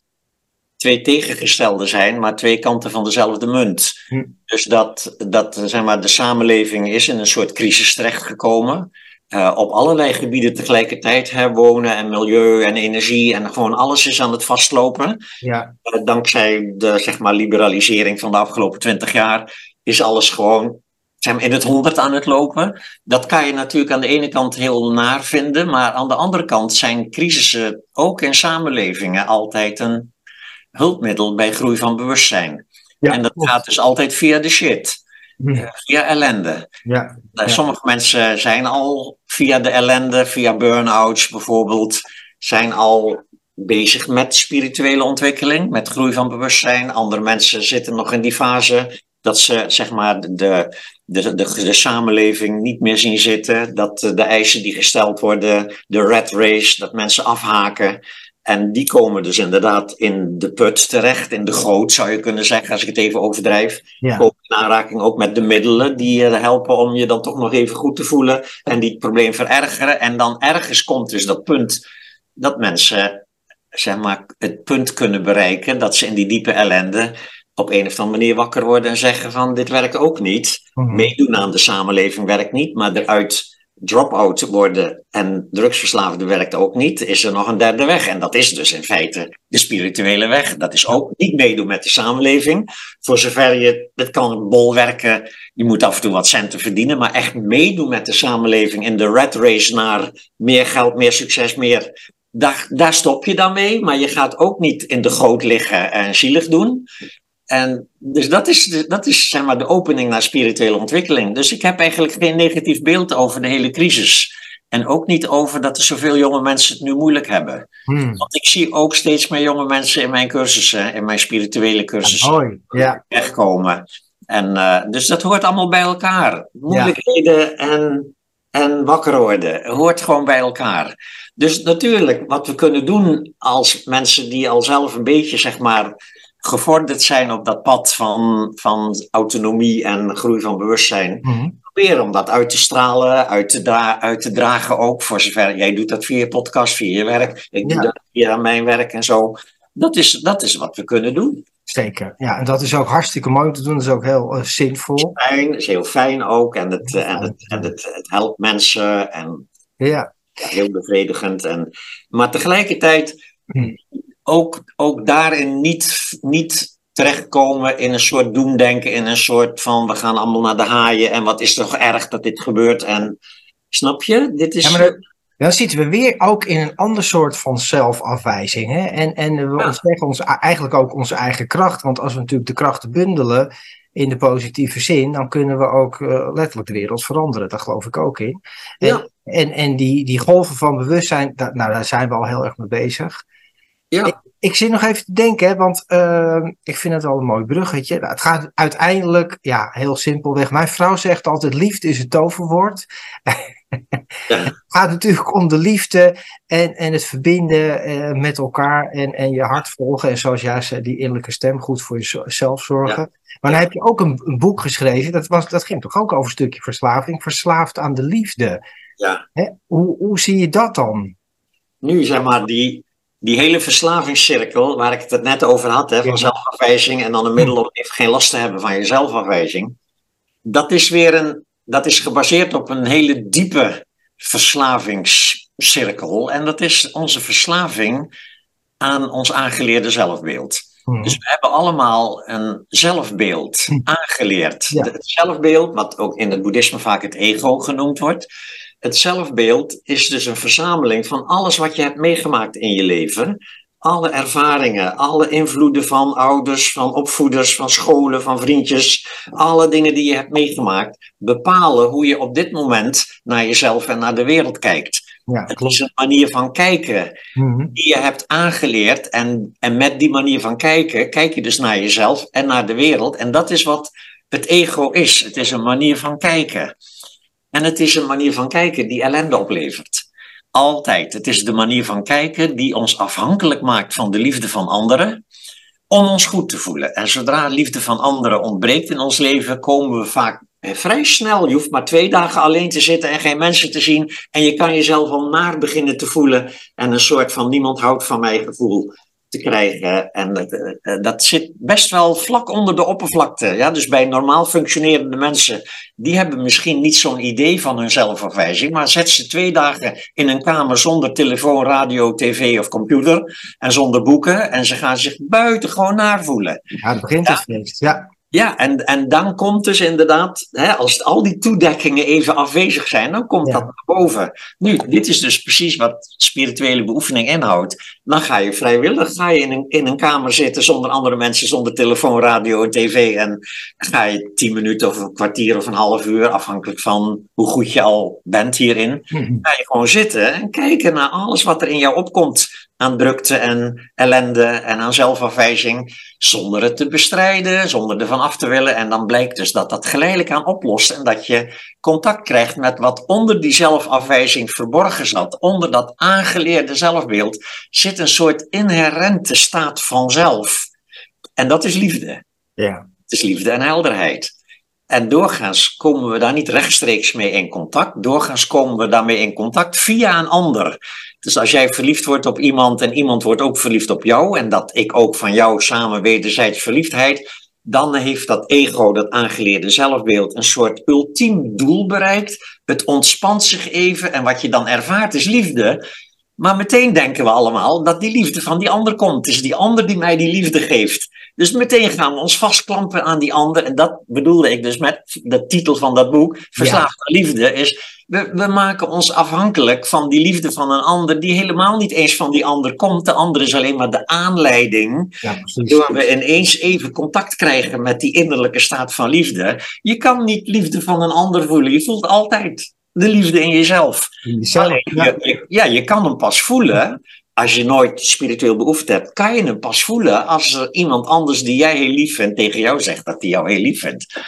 twee tegengestelde zijn, maar twee kanten van dezelfde munt. Hm. Dus dat, dat zeg maar, de samenleving is in een soort crisis terechtgekomen. Uh, op allerlei gebieden tegelijkertijd. Hè, wonen en milieu en energie en gewoon alles is aan het vastlopen. Ja. Uh, dankzij de zeg maar, liberalisering van de afgelopen twintig jaar is alles gewoon in het honderd aan het lopen. Dat kan je natuurlijk aan de ene kant heel naar vinden, maar aan de andere kant zijn crisissen ook in samenlevingen altijd een hulpmiddel bij groei van bewustzijn. Ja, en dat gaat dus altijd via de shit. Hm. Via ellende. Ja, ja. Sommige mensen zijn al via de ellende, via burn-outs bijvoorbeeld, zijn al bezig met spirituele ontwikkeling, met groei van bewustzijn. Andere mensen zitten nog in die fase dat ze zeg maar de, de, de, de, samenleving niet meer zien zitten, dat de eisen die gesteld worden, de red race, dat mensen afhaken. En die komen dus inderdaad in de put terecht, in de goot zou je kunnen zeggen, als ik het even overdrijf. Ja. Komen in aanraking ook met de middelen die je helpen om je dan toch nog even goed te voelen en die het probleem verergeren. En dan ergens komt dus dat punt dat mensen zeg maar, het punt kunnen bereiken dat ze in die diepe ellende op een of andere manier wakker worden en zeggen van dit werkt ook niet. Mhm. Meedoen aan de samenleving werkt niet, maar eruit drop-out worden en drugsverslaafde werkt ook niet, is er nog een derde weg. En dat is dus in feite de spirituele weg. Dat is ook niet meedoen met de samenleving. Voor zover je, het kan bol werken, je moet af en toe wat centen verdienen, maar echt meedoen met de samenleving in de rat race naar meer geld, meer succes, meer. Daar, daar stop je dan mee, maar je gaat ook niet in de goot liggen en zielig doen. En dus dat is, dat is zeg maar, de opening naar spirituele ontwikkeling. Dus ik heb eigenlijk geen negatief beeld over de hele crisis. En ook niet over dat er zoveel jonge mensen het nu moeilijk hebben. Hmm. Want ik zie ook steeds meer jonge mensen in mijn cursussen, in mijn spirituele cursussen. Ja. wegkomen. En, uh, dus dat hoort allemaal bij elkaar. Moeilijkheden en, en wakker worden hoort gewoon bij elkaar. Dus natuurlijk, wat we kunnen doen als mensen die al zelf een beetje, zeg maar, gevorderd zijn op dat pad van, van autonomie en groei van bewustzijn. Mm Proberen om dat uit te stralen, uit te, dra uit te dragen ook. Voor zover jij doet dat via je podcast, via je werk. Ik doe dat via mijn werk en zo. Dat is, dat is wat we kunnen doen. Zeker, ja, en dat is ook hartstikke mooi te doen. Dat is ook heel uh, zinvol. Fijn, is heel fijn ook. En het, en het, en het, het helpt mensen. En ja. heel bevredigend. En, maar tegelijkertijd. Hm ook, ook daarin niet, niet terechtkomen in een soort doemdenken, in een soort van we gaan allemaal naar de haaien en wat is toch erg dat dit gebeurt. En snap je? Dit is. Ja, maar dan zitten we weer ook in een ander soort van zelfafwijzing. Hè? En, en we ja. ontdekken ons eigenlijk ook onze eigen kracht. Want als we natuurlijk de krachten bundelen in de positieve zin, dan kunnen we ook uh, letterlijk de wereld veranderen. Daar geloof ik ook in. En, ja. en, en die, die golven van bewustzijn, daar, nou, daar zijn we al heel erg mee bezig. Ja. Ik, ik, zit nog even te denken, want uh, ik vind het wel een mooi bruggetje. Nou, het gaat uiteindelijk, ja, heel simpelweg. Mijn vrouw zegt altijd: liefde is het toverwoord. Ja. het gaat natuurlijk om de liefde en, en het verbinden uh, met elkaar en, en je hart volgen. En zoals jij zei, die innerlijke stem goed voor jezelf zorgen. Ja. Maar dan heb je ook een, een, boek geschreven, dat, was, dat ging toch ook over een stukje verslaving, verslaafd aan de liefde. Ja. Hè? Hoe, hoe zie je dat dan? Nu zeg maar, die, die hele verslavingscirkel waar ik het net over had, hè, van zelfafwijzing en dan een middel om even geen last te hebben van je zelfafwijzing, dat is weer een, dat is gebaseerd op een hele diepe verslavingscirkel. En dat is onze verslaving aan ons aangeleerde zelfbeeld. Mhm. Dus we hebben allemaal een zelfbeeld aangeleerd. Ja. Het zelfbeeld, wat ook in het boeddhisme vaak het ego genoemd wordt. Het zelfbeeld is dus een verzameling van alles wat je hebt meegemaakt in je leven. Alle ervaringen, alle invloeden van ouders, van opvoeders, van scholen, van vriendjes. Alle dingen die je hebt meegemaakt bepalen hoe je op dit moment naar jezelf en naar de wereld kijkt. ja, Het is een manier van kijken Mhm. die je hebt aangeleerd. En, en met die manier van kijken, kijk je dus naar jezelf en naar de wereld. En dat is wat het ego is. Het is een manier van kijken. En het is een manier van kijken die ellende oplevert. Altijd. Het is de manier van kijken die ons afhankelijk maakt van de liefde van anderen. Om ons goed te voelen. En zodra liefde van anderen ontbreekt in ons leven, komen we vaak eh, vrij snel. Je hoeft maar twee dagen alleen te zitten en geen mensen te zien. En je kan jezelf al naar beginnen te voelen. En een soort van niemand houdt van mij gevoel te krijgen. En dat, eh, dat zit best wel vlak onder de oppervlakte. Ja? Dus bij normaal functionerende mensen, die hebben misschien niet zo'n idee van hun zelfafwijzing. Maar zet ze twee dagen in een kamer zonder telefoon, radio, tv of computer. En zonder boeken. En ze gaan zich buitengewoon naarvoelen. Ja, het begint het feest. Ja, Ja, en, en dan komt dus inderdaad, hè, als al die toedekkingen even afwezig zijn, dan komt Ja. dat naar boven. Nu, dit is dus precies wat spirituele beoefening inhoudt. Dan ga je vrijwillig ga je in, een, in een kamer zitten zonder andere mensen, zonder telefoon, radio en tv. En ga je tien minuten of een kwartier of een half uur, afhankelijk van hoe goed je al bent hierin, Mhm. ga je gewoon zitten en kijken naar alles wat er in jou opkomt aan drukte en ellende en aan zelfafwijzing, zonder het te bestrijden, zonder ervan af te willen. En dan blijkt dus dat dat geleidelijk aan oplost en dat je contact krijgt met wat onder die zelfafwijzing verborgen zat. Onder dat aangeleerde zelfbeeld zit een soort inherente staat van zelf. En dat is liefde. ja. Het is liefde en helderheid. En doorgaans komen we daar niet rechtstreeks mee in contact. Doorgaans komen we daarmee in contact via een ander. Dus als jij verliefd wordt op iemand en iemand wordt ook verliefd op jou, en dat ik ook van jou samen wederzijds verliefdheid, dan heeft dat ego, dat aangeleerde zelfbeeld, een soort ultiem doel bereikt. Het ontspant zich even en wat je dan ervaart is liefde. Maar meteen denken we allemaal dat die liefde van die ander komt. Het is die ander die mij die liefde geeft. Dus meteen gaan we ons vastklampen aan die ander. En dat bedoelde ik dus met de titel van dat boek, Verslaafd aan Liefde, is we, we maken ons afhankelijk van die liefde van een ander die helemaal niet eens van die ander komt. De ander is alleen maar de aanleiding ja. Waardoor we ineens even contact krijgen met die innerlijke staat van liefde. Je kan niet liefde van een ander voelen. Je voelt altijd de liefde in jezelf. Jezelf, Alleen, ja. je, je- ja, je kan hem pas voelen. Als je nooit spiritueel beoefend hebt, kan je hem pas voelen als er iemand anders die jij heel lief vindt tegen jou zegt dat hij jou heel lief vindt.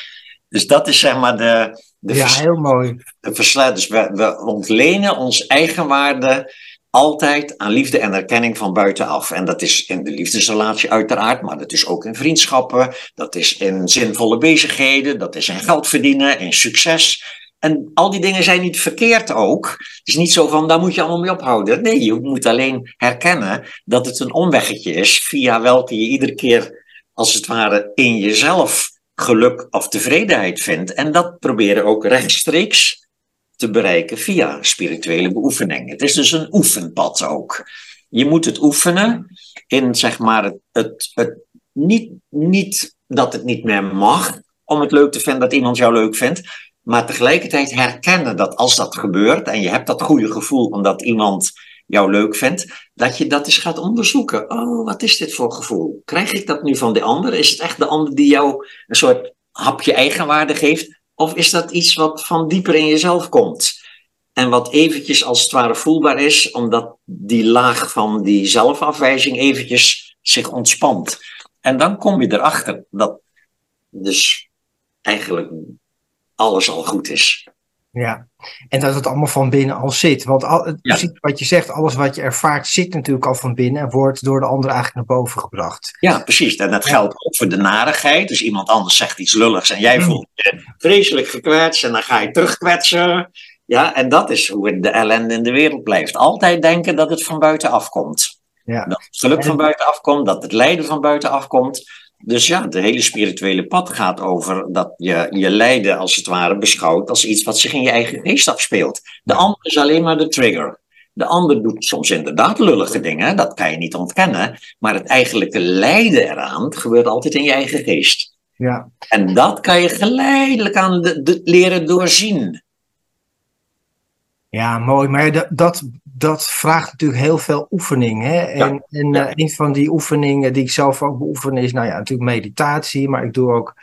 Dus dat is zeg maar de, de, ja, heel mooi. de versla- Dus we, we ontlenen ons eigenwaarde altijd aan liefde en erkenning van buitenaf. En dat is in de liefdesrelatie uiteraard, maar dat is ook in vriendschappen, dat is in zinvolle bezigheden, dat is in geld verdienen, in succes. En al die dingen zijn niet verkeerd ook. Het is niet zo van, daar moet je allemaal mee ophouden. Nee, je moet alleen herkennen dat het een omweggetje is, via welke je iedere keer, als het ware, in jezelf geluk of tevredenheid vindt. En dat proberen ook rechtstreeks te bereiken via spirituele beoefening. Het is dus een oefenpad ook. Je moet het oefenen in zeg maar het, het, het niet, niet dat het niet meer mag om het leuk te vinden dat iemand jou leuk vindt, maar tegelijkertijd herkennen dat als dat gebeurt en je hebt dat goede gevoel omdat iemand jou leuk vindt, dat je dat eens gaat onderzoeken. Oh, wat is dit voor gevoel? Krijg ik dat nu van de ander? Is het echt de ander die jou een soort hapje eigenwaarde geeft? Of is dat iets wat van dieper in jezelf komt? En wat eventjes als het ware voelbaar is, omdat die laag van die zelfafwijzing eventjes zich ontspant. En dan kom je erachter dat dus eigenlijk alles al goed is. Ja, en dat het allemaal van binnen al zit. Want al, Ja. wat je zegt, alles wat je ervaart zit natuurlijk al van binnen en wordt door de ander eigenlijk naar boven gebracht. Ja, precies. En dat geldt ook voor de narigheid. Dus iemand anders zegt iets lulligs en jij Mm. voelt je vreselijk gekwetst en dan ga je terugkwetsen. Ja, en dat is hoe de ellende in de wereld blijft. Altijd denken dat het van buiten afkomt. Ja. Dat het geluk van buitenaf komt, dat het lijden van buitenaf komt. Dus ja, de hele spirituele pad gaat over dat je je lijden als het ware beschouwt als iets wat zich in je eigen geest afspeelt. De ander is alleen maar de trigger. De ander doet soms inderdaad lullige dingen, dat kan je niet ontkennen. Maar het eigenlijke lijden eraan gebeurt altijd in je eigen geest. Ja. En dat kan je geleidelijk aan de, de- leren doorzien. Ja, mooi. Maar dat, dat, dat vraagt natuurlijk heel veel oefening. Hè? En, en Ja. eh, een van die oefeningen die ik zelf ook beoefen is, nou ja, natuurlijk meditatie, maar ik doe ook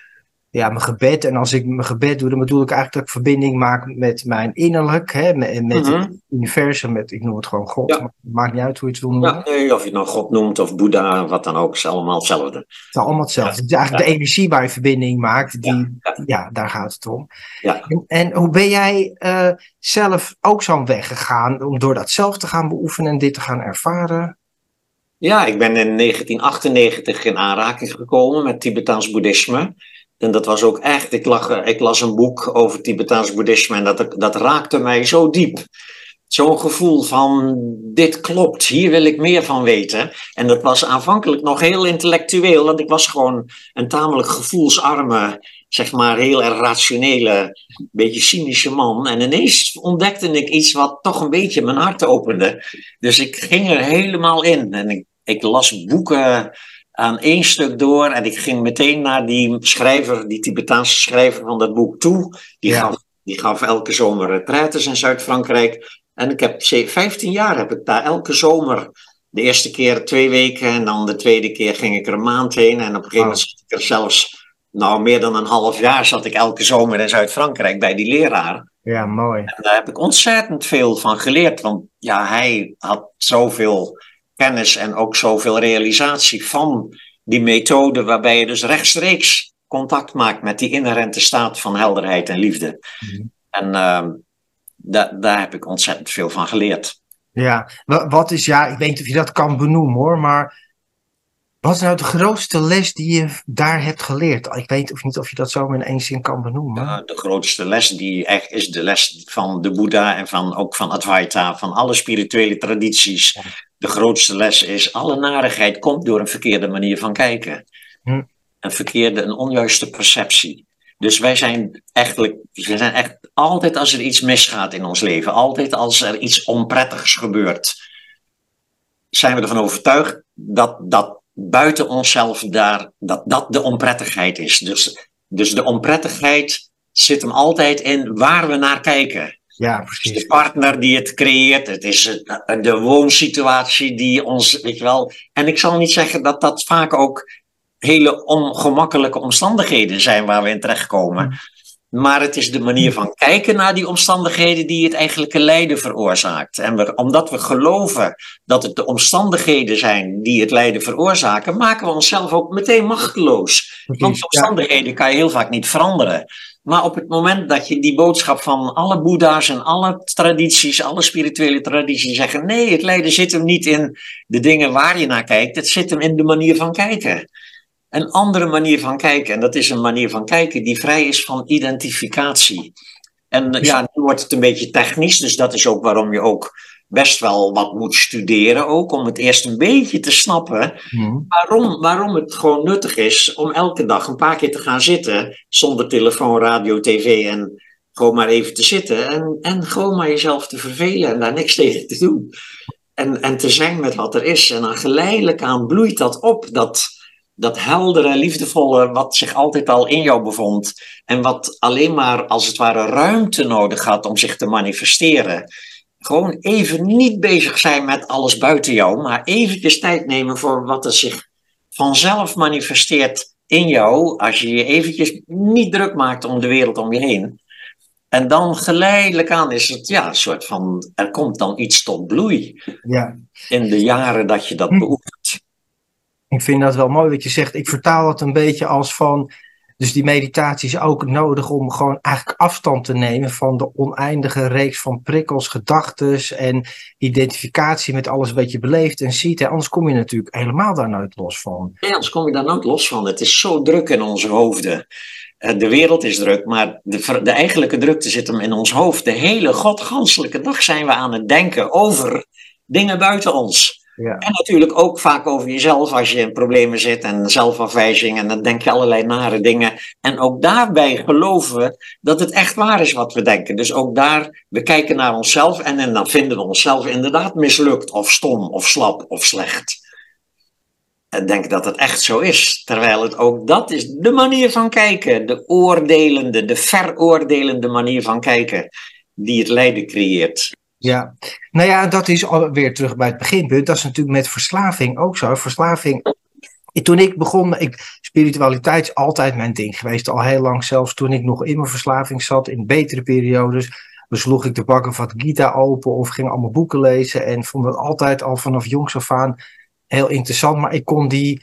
ja, mijn gebed. En als ik mijn gebed doe, dan bedoel ik eigenlijk dat ik verbinding maak met mijn innerlijk, hè? met, met Mhm. het universum, met, ik noem het gewoon God. Ja. maakt niet uit hoe je het wil noemen. Ja, nee, of je het nou God noemt of Boeddha, wat dan ook, is allemaal hetzelfde. Het is allemaal hetzelfde. Het is eigenlijk de energie waar je verbinding maakt, die, Ja, ja, daar gaat het om. Ja. En, en hoe ben jij eh, zelf ook zo'n weg gegaan om door dat zelf te gaan beoefenen en dit te gaan ervaren? Ja, ik ben in 1998 in aanraking gekomen met Tibetaans boeddhisme. En dat was ook echt, ik, lag, ik las een boek over Tibetaans boeddhisme en dat, dat raakte mij zo diep. Zo'n gevoel van, dit klopt, hier wil ik meer van weten. En dat was aanvankelijk nog heel intellectueel, want ik was gewoon een tamelijk gevoelsarme, zeg maar heel rationele, beetje cynische man. En ineens ontdekte ik iets wat toch een beetje mijn hart opende. Dus ik ging er helemaal in en ik, ik las boeken aan één stuk door en ik ging meteen naar die schrijver, die Tibetaanse schrijver van dat boek toe. Die, Ja. gaf, die gaf elke zomer retraites in Zuid-Frankrijk. En ik heb ze- 15 jaar heb ik daar elke zomer. De eerste keer twee weken en dan de tweede keer ging ik er een maand heen. En op een gegeven moment zat ik er zelfs, nou meer dan een half jaar zat ik elke zomer in Zuid-Frankrijk bij die leraar. Ja, mooi. En daar heb ik ontzettend veel van geleerd. Want ja, hij had zoveel kennis en ook zoveel realisatie van die methode waarbij je dus rechtstreeks contact maakt met die inherente staat van helderheid en liefde. Mhm. En da- daar heb ik ontzettend veel van geleerd. Ja, wa- wat is, ja, ik weet niet of je dat kan benoemen hoor, maar wat is nou de grootste les die je daar hebt geleerd? Ik weet of niet of je dat zo in één zin kan benoemen. Uh, de grootste les die echt is de les van de Boeddha en van, ook van Advaita, van alle spirituele tradities. De grootste les is, alle narigheid komt door een verkeerde manier van kijken. Hm. Een verkeerde, een onjuiste perceptie. Dus wij zijn eigenlijk, we zijn echt altijd als er iets misgaat in ons leven, altijd als er iets onprettigs gebeurt, zijn we ervan overtuigd dat dat buiten onszelf daar, dat dat de onprettigheid is. Dus, dus de onprettigheid zit hem altijd in waar we naar kijken. Ja, Het is precies. de partner die het creëert, het is de woonsituatie die ons, weet je wel. En ik zal niet zeggen dat dat vaak ook hele ongemakkelijke omstandigheden zijn waar we in terechtkomen. Maar het is de manier van kijken naar die omstandigheden die het eigenlijke lijden veroorzaakt. En we, omdat we geloven dat het de omstandigheden zijn die het lijden veroorzaken, maken we onszelf ook meteen machteloos. Want omstandigheden kan je heel vaak niet veranderen. Maar op het moment dat je die boodschap van alle boeddha's en alle tradities, alle spirituele tradities zeggen: nee, het lijden zit hem niet in de dingen waar je naar kijkt, het zit hem in de manier van kijken. Een andere manier van kijken, en dat is een manier van kijken die vrij is van identificatie. En eh, ja, nu wordt het een beetje technisch, dus dat is ook waarom je ook best wel wat moet studeren, ook om het eerst een beetje te snappen hm, waarom, waarom het gewoon nuttig is om elke dag een paar keer te gaan zitten, zonder telefoon, radio, tv en gewoon maar even te zitten en, en gewoon maar jezelf te vervelen en daar niks tegen te doen. En, en te zijn met wat er is. En dan geleidelijk aan bloeit dat op, dat, dat heldere, liefdevolle, wat zich altijd al in jou bevond. En wat alleen maar als het ware ruimte nodig had om zich te manifesteren. Gewoon even niet bezig zijn met alles buiten jou, maar eventjes tijd nemen voor wat er zich vanzelf manifesteert in jou. Als je je eventjes niet druk maakt om de wereld om je heen. En dan geleidelijk aan is het ja, een soort van, er komt dan iets tot bloei ja. in de jaren dat je dat beoefent. Ik vind dat wel mooi wat je zegt. Ik vertaal het een beetje als van. Dus die meditatie is ook nodig om gewoon eigenlijk afstand te nemen van de oneindige reeks van prikkels, gedachten en identificatie met alles wat je beleeft en ziet. En anders kom je natuurlijk helemaal daar nooit los van. Nee, anders kom je daar nooit los van. Het is zo druk in onze hoofden. Eh, De wereld is druk, maar de, de eigenlijke drukte zit hem in ons hoofd. De hele godganselijke dag zijn we aan het denken over dingen buiten ons. Ja. En natuurlijk ook vaak over jezelf als je in problemen zit en zelfafwijzing en dan denk je allerlei nare dingen. En ook daarbij geloven we dat het echt waar is wat we denken. Dus ook daar, we kijken naar onszelf en, en dan vinden we onszelf inderdaad mislukt of stom of slap of slecht. En denk dat het echt zo is. Terwijl het ook dat is de manier van kijken, de oordelende, de veroordelende manier van kijken die het lijden creëert. Ja, nou ja, dat is alweer terug bij het beginpunt. Dat is natuurlijk met verslaving ook zo. Verslaving. Toen ik begon, ik, spiritualiteit is altijd mijn ding geweest, al heel lang zelfs. Toen ik nog in mijn verslaving zat, in betere periodes, besloeg ik de bakken van Gita open of ging allemaal boeken lezen. En vond het altijd al vanaf jongs af aan heel interessant. Maar ik kon die,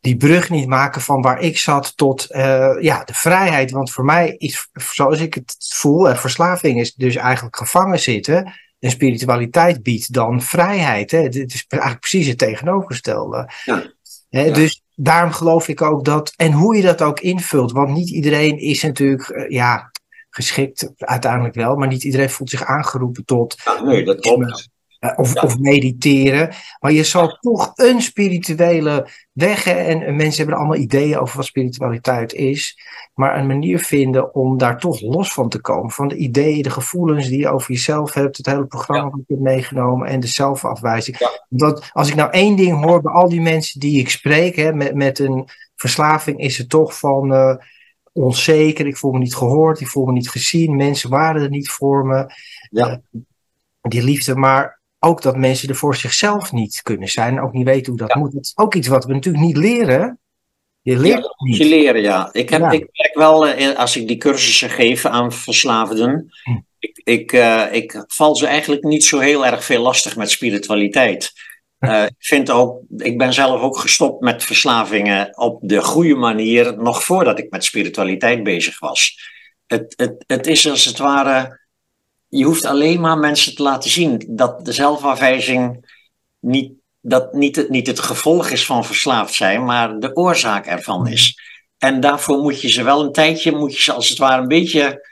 die brug niet maken van waar ik zat tot uh, ja, de vrijheid. Want voor mij is, zoals ik het voel, verslaving is dus eigenlijk gevangen zitten en spiritualiteit biedt dan vrijheid. Hè? Het is eigenlijk precies het tegenovergestelde. Ja. Hè? Dus daarom geloof ik ook dat, en hoe je dat ook invult, want niet iedereen is natuurlijk, eh, ja, geschikt uiteindelijk wel, maar niet iedereen voelt zich aangeroepen tot. Ja, nee, dat klopt. Eh, of, of, mediteren. Maar je zal toch een spirituele weg. En, mensen hebben allemaal ideeën over wat spiritualiteit is. Maar een manier vinden om daar toch los van te komen. Van de ideeën, de gevoelens die je over jezelf hebt. Het hele programma ja. wat je hebt meegenomen. En de zelfafwijzing. Dat, als ik nou één ding hoor bij al die mensen die ik spreek. Hè, met, met een verslaving is het toch van. Uh, onzeker, ik voel me niet gehoord, ik voel me niet gezien, mensen waren er niet voor me. Ja. Uh, die liefde, maar ook dat mensen er voor zichzelf niet kunnen zijn, ook niet weten hoe dat moet. Dat is ook iets wat we natuurlijk niet leren. Je leert ja, niet. Je leren, ja. Ik, heb, ik merk wel, uh, als ik die cursussen geef aan verslaafden, hm. ik, ik, uh, ik val ze eigenlijk niet zo heel erg veel lastig met spiritualiteit. Uh, ik, vind ook, ik ben zelf ook gestopt met verslavingen op de goede manier, nog voordat ik met spiritualiteit bezig was. Het, het, het is als het ware je hoeft alleen maar mensen te laten zien dat de zelfafwijzing niet, dat niet, het, niet het gevolg is van verslaafd zijn, maar de oorzaak ervan is. En daarvoor moet je ze wel een tijdje, moet je ze als het ware een beetje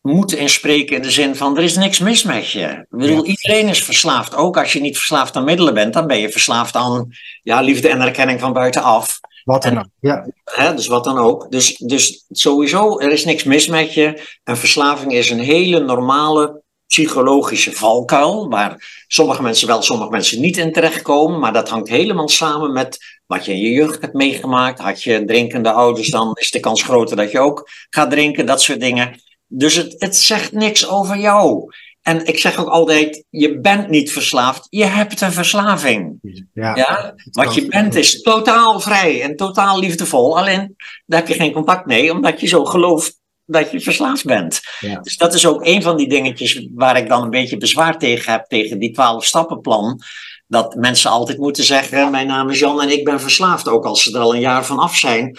moeten inspreken in de zin van er is niks mis met je. Ik bedoel, iedereen is verslaafd. Ook als je niet verslaafd aan middelen bent, dan ben je verslaafd aan ja, liefde en erkenning van buitenaf. Wat dan ook, ja. Hè, dus wat dan ook. Dus, dus sowieso, er is niks mis met je. En verslaving is een hele normale psychologische valkuil, waar sommige mensen wel, sommige mensen niet in terechtkomen. Maar dat hangt helemaal samen met wat je in je jeugd hebt meegemaakt. Had je drinkende ouders, dan is de kans groter dat je ook gaat drinken, dat soort dingen. Dus het, het zegt niks over jou. En ik zeg ook altijd, je bent niet verslaafd, je hebt een verslaving. Ja, ja? Wat je bent is totaal vrij en totaal liefdevol. Alleen, daar heb je geen contact mee, omdat je zo gelooft dat je verslaafd bent. Ja. Dus dat is ook een van die dingetjes waar ik dan een beetje bezwaar tegen heb, tegen die twaalf stappenplan. Dat mensen altijd moeten zeggen, mijn naam is Jan en ik ben verslaafd, ook als ze er al een jaar van af zijn.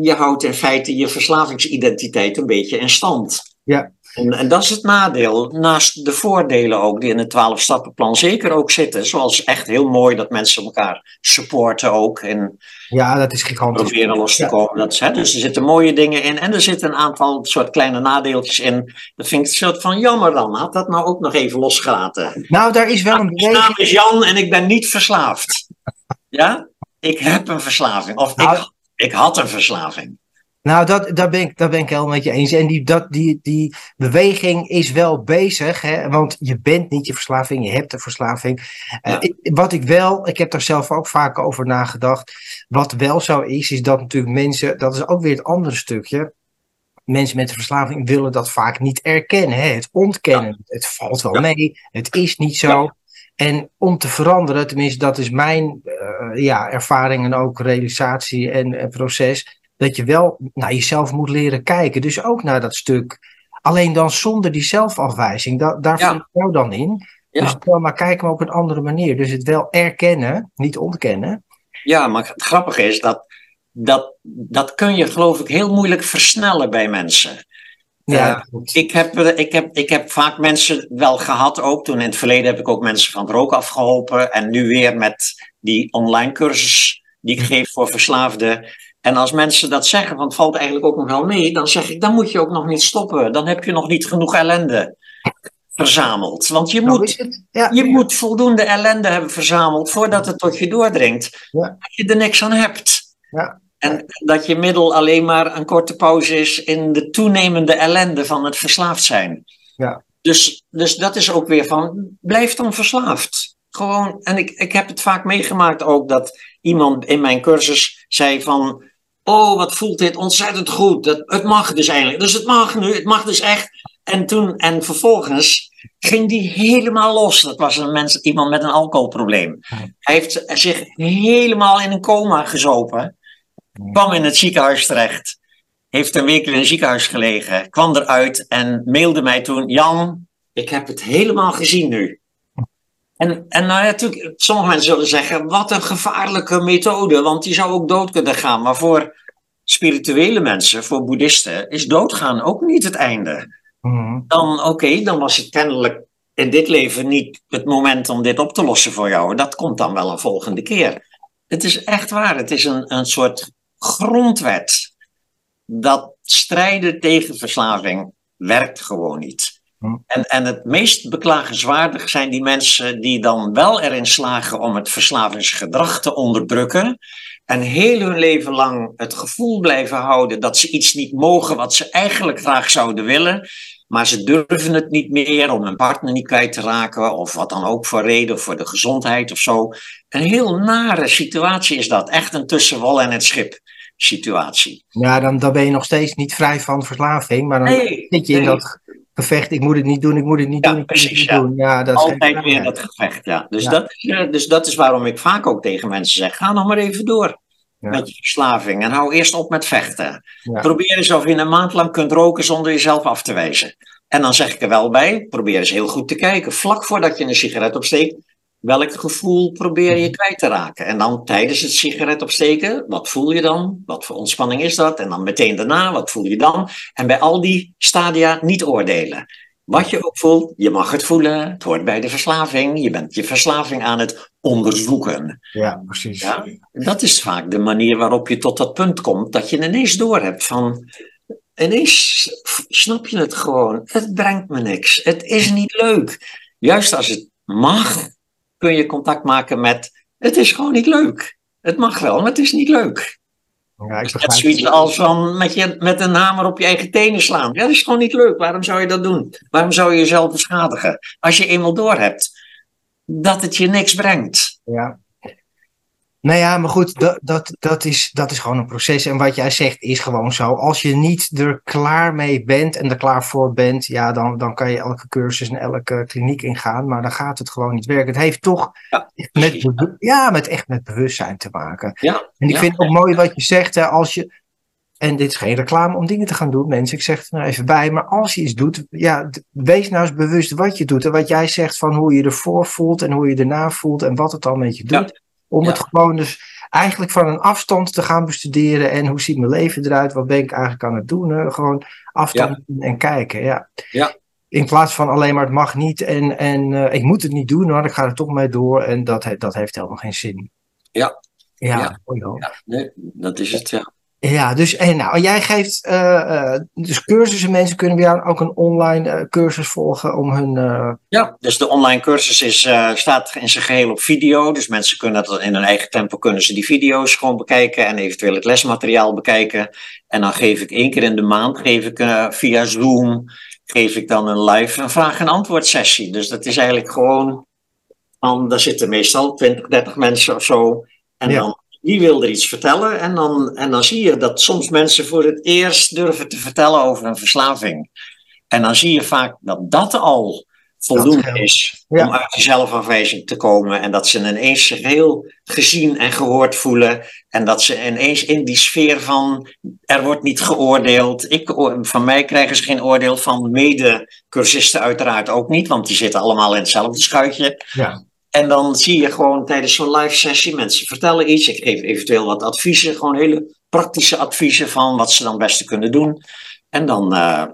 Je houdt in feite je verslavingsidentiteit een beetje in stand. Ja, en, en, dat is het nadeel. Naast de voordelen ook, die in het 12-stappenplan zeker ook zitten. Zoals echt heel mooi dat mensen elkaar supporten ook. En ja, dat is gigantisch. Proberen los te komen. Dat is, hè, dus er zitten mooie dingen in. En er zitten een aantal soort kleine nadeeltjes in. Dat vind ik een soort van jammer dan. Had dat nou ook nog even losgelaten. Nou, daar is wel een. Mijn naam is Jan en ik ben niet verslaafd. ja? Ik heb een verslaving. Of nou, ik, ik had een verslaving. Nou, dat, daar, ben ik, daar ben ik helemaal met je eens. En die, dat, die, die beweging is wel bezig, hè, want je bent niet je verslaving, je hebt een verslaving. Uh, wat ik wel, ik heb daar zelf ook vaak over nagedacht. Wat wel zo is, is dat natuurlijk mensen, dat is ook weer het andere stukje. Mensen met een verslaving willen dat vaak niet erkennen. Hè? Het ontkennen. Het valt wel mee. Het is niet zo. En om te veranderen, tenminste, dat is mijn uh, ja, ervaring en ook realisatie en, en proces dat je wel naar jezelf moet leren kijken. Dus ook naar dat stuk. Alleen dan zonder die zelfafwijzing. Da daar ja. ik jou dan in. Ja. Dus maar kijken, maar op een andere manier. Dus het wel erkennen, niet ontkennen. Ja, maar het grappige is dat, dat dat kun je geloof ik heel moeilijk versnellen bij mensen. Ja, uh, ik, heb, ik, heb, ik heb vaak mensen wel gehad ook. Toen in het verleden heb ik ook mensen van het rook afgeholpen. En nu weer met die online cursus die ik geef voor verslaafden. En als mensen dat zeggen, want het valt eigenlijk ook nog wel mee, dan zeg ik, dan moet je ook nog niet stoppen. Dan heb je nog niet genoeg ellende. verzameld. Want je, moet. Ja. je moet voldoende ellende hebben verzameld voordat het tot je doordringt. Ja. Dat je er niks aan hebt. Ja. En dat je middel alleen maar een korte pauze is in de toenemende ellende van het verslaafd zijn. Ja. Dus, dus dat is ook weer van, blijf dan verslaafd. Gewoon, en ik, ik heb het vaak meegemaakt ook dat iemand in mijn cursus zei van, oh wat voelt dit ontzettend goed, dat, het mag dus eindelijk. Dus het mag nu, het mag dus echt. En toen, en vervolgens ging die helemaal los. Dat was een mens, iemand met een alcoholprobleem. Hij heeft zich helemaal in een coma gezopen. Kwam in het ziekenhuis terecht. Heeft een week in een ziekenhuis gelegen. Kwam eruit en mailde mij toen: Jan, ik heb het helemaal gezien nu. En, en nou ja, natuurlijk, sommige mensen zullen zeggen: wat een gevaarlijke methode, want die zou ook dood kunnen gaan. Maar voor spirituele mensen, voor boeddhisten, is doodgaan ook niet het einde Mhm. dan oké, dan was het kennelijk in dit leven niet het moment om dit op te lossen voor jou. Dat komt dan wel een volgende keer. Het is echt waar, het is een, een soort grondwet. Dat strijden tegen verslaving werkt gewoon niet. Hm. En, en het meest beklagenswaardig zijn die mensen die dan wel erin slagen om het verslavingsgedrag te onderdrukken. En heel hun leven lang het gevoel blijven houden dat ze iets niet mogen wat ze eigenlijk graag zouden willen. Maar ze durven het niet meer om hun partner niet kwijt te raken. Of wat dan ook voor reden, of voor de gezondheid of zo. Een heel nare situatie is dat. Echt een tussen wal en het schip situatie. Ja, dan, dan ben je nog steeds niet vrij van verslaving, maar dan Nee, zit je in nee. dat gevecht, ik moet het niet doen, ik moet het niet Ja, doen, ik moet het precies, niet ja. doen. Ja, dat Altijd weer dat gevecht, ja. Dus. Dat, is, eh, dus dat is waarom ik vaak ook tegen mensen zeg: ga nog maar even door met je verslaving en hou eerst op met vechten. Probeer eens of je een maand lang kunt roken zonder jezelf af te wijzen. En dan zeg ik er wel bij: probeer eens heel goed te kijken, vlak voordat je een sigaret opsteekt. Welk gevoel probeer Mhm. je kwijt te raken? En dan tijdens het sigaret opsteken, wat voel je dan? Wat voor ontspanning is dat? En dan meteen daarna, wat voel je dan? En bij al die stadia niet oordelen. Wat je ook voelt, je mag het voelen. Het hoort bij de verslaving. Je bent je verslaving aan het onderzoeken. Ja, precies. Ja? Dat is vaak de manier waarop je tot dat punt komt dat je ineens doorhebt van. Ineens snap je het gewoon. Het brengt me niks. Het is niet leuk. Juist als het mag, kun je contact maken met. Het is gewoon niet leuk. Het mag wel, maar het is niet leuk. Ja, ik begrijp zoiets als van met, je, met een hamer op je eigen tenen slaan. Ja, dat is gewoon niet leuk. Waarom zou je dat doen? Waarom zou je jezelf beschadigen? Als je eenmaal doorhebt dat het je niks brengt. Ja. Nou ja, maar goed, dat, dat, dat, is, dat is gewoon een proces. En wat jij zegt is gewoon zo. Als je niet er klaar mee bent en er klaar voor bent, ja, dan, dan kan je elke cursus en elke kliniek ingaan. Maar dan gaat het gewoon niet werken. Het heeft toch Ja, met, ja, met echt met bewustzijn te maken. Ja, En ik ja. vind het ook mooi wat je zegt, hè, als je. En dit is geen reclame om dingen te gaan doen, mensen. Ik zeg het er nou even bij. Maar als je iets doet, ja, wees nou eens bewust wat je doet. En wat jij zegt van hoe je ervoor voelt en hoe je erna voelt en wat het dan met je doet. Om Ja. het gewoon dus eigenlijk van een afstand te gaan bestuderen. En hoe ziet mijn leven eruit? Wat ben ik eigenlijk aan het doen? hè? Gewoon afstand en kijken. Ja. Ja. In plaats van alleen maar het mag niet en, en eh, ik moet het niet doen, maar ik ga er toch mee door. En dat, he- dat heeft helemaal geen zin. Ja. Ja. Ja, nee, dat is het, ja. Ja, dus en nou, jij geeft eh, eh, dus cursussen. Mensen kunnen bij jou ook een online eh, cursus volgen om hun. eh, Ja, dus de online cursus is, eh, staat in zijn geheel op video. Dus mensen kunnen dat in hun eigen tempo kunnen ze die video's gewoon bekijken en eventueel het lesmateriaal bekijken. En dan geef ik één keer in de maand, geef ik eh, via Zoom, geef ik dan een live een vraag- en antwoord sessie. Dus dat is eigenlijk gewoon, dan, daar zitten meestal 20, 30 mensen of zo. En Ja. dan, die wil er iets vertellen. En dan, en dan zie je dat soms mensen voor het eerst durven te vertellen over een verslaving. En dan zie je vaak dat dat al voldoende is Ja. om uit die zelfafwijzing te komen. En dat ze ineens zich heel gezien en gehoord voelen. En dat ze ineens in die sfeer van er wordt niet geoordeeld. Ik, van mij krijgen ze geen oordeel, van mede-cursisten uiteraard ook niet, want die zitten allemaal in hetzelfde schuitje. ja. En dan zie je gewoon tijdens zo'n live sessie, mensen vertellen iets. Ik geef eventueel wat adviezen, gewoon hele praktische adviezen van wat ze dan het beste kunnen doen. En dan, eh,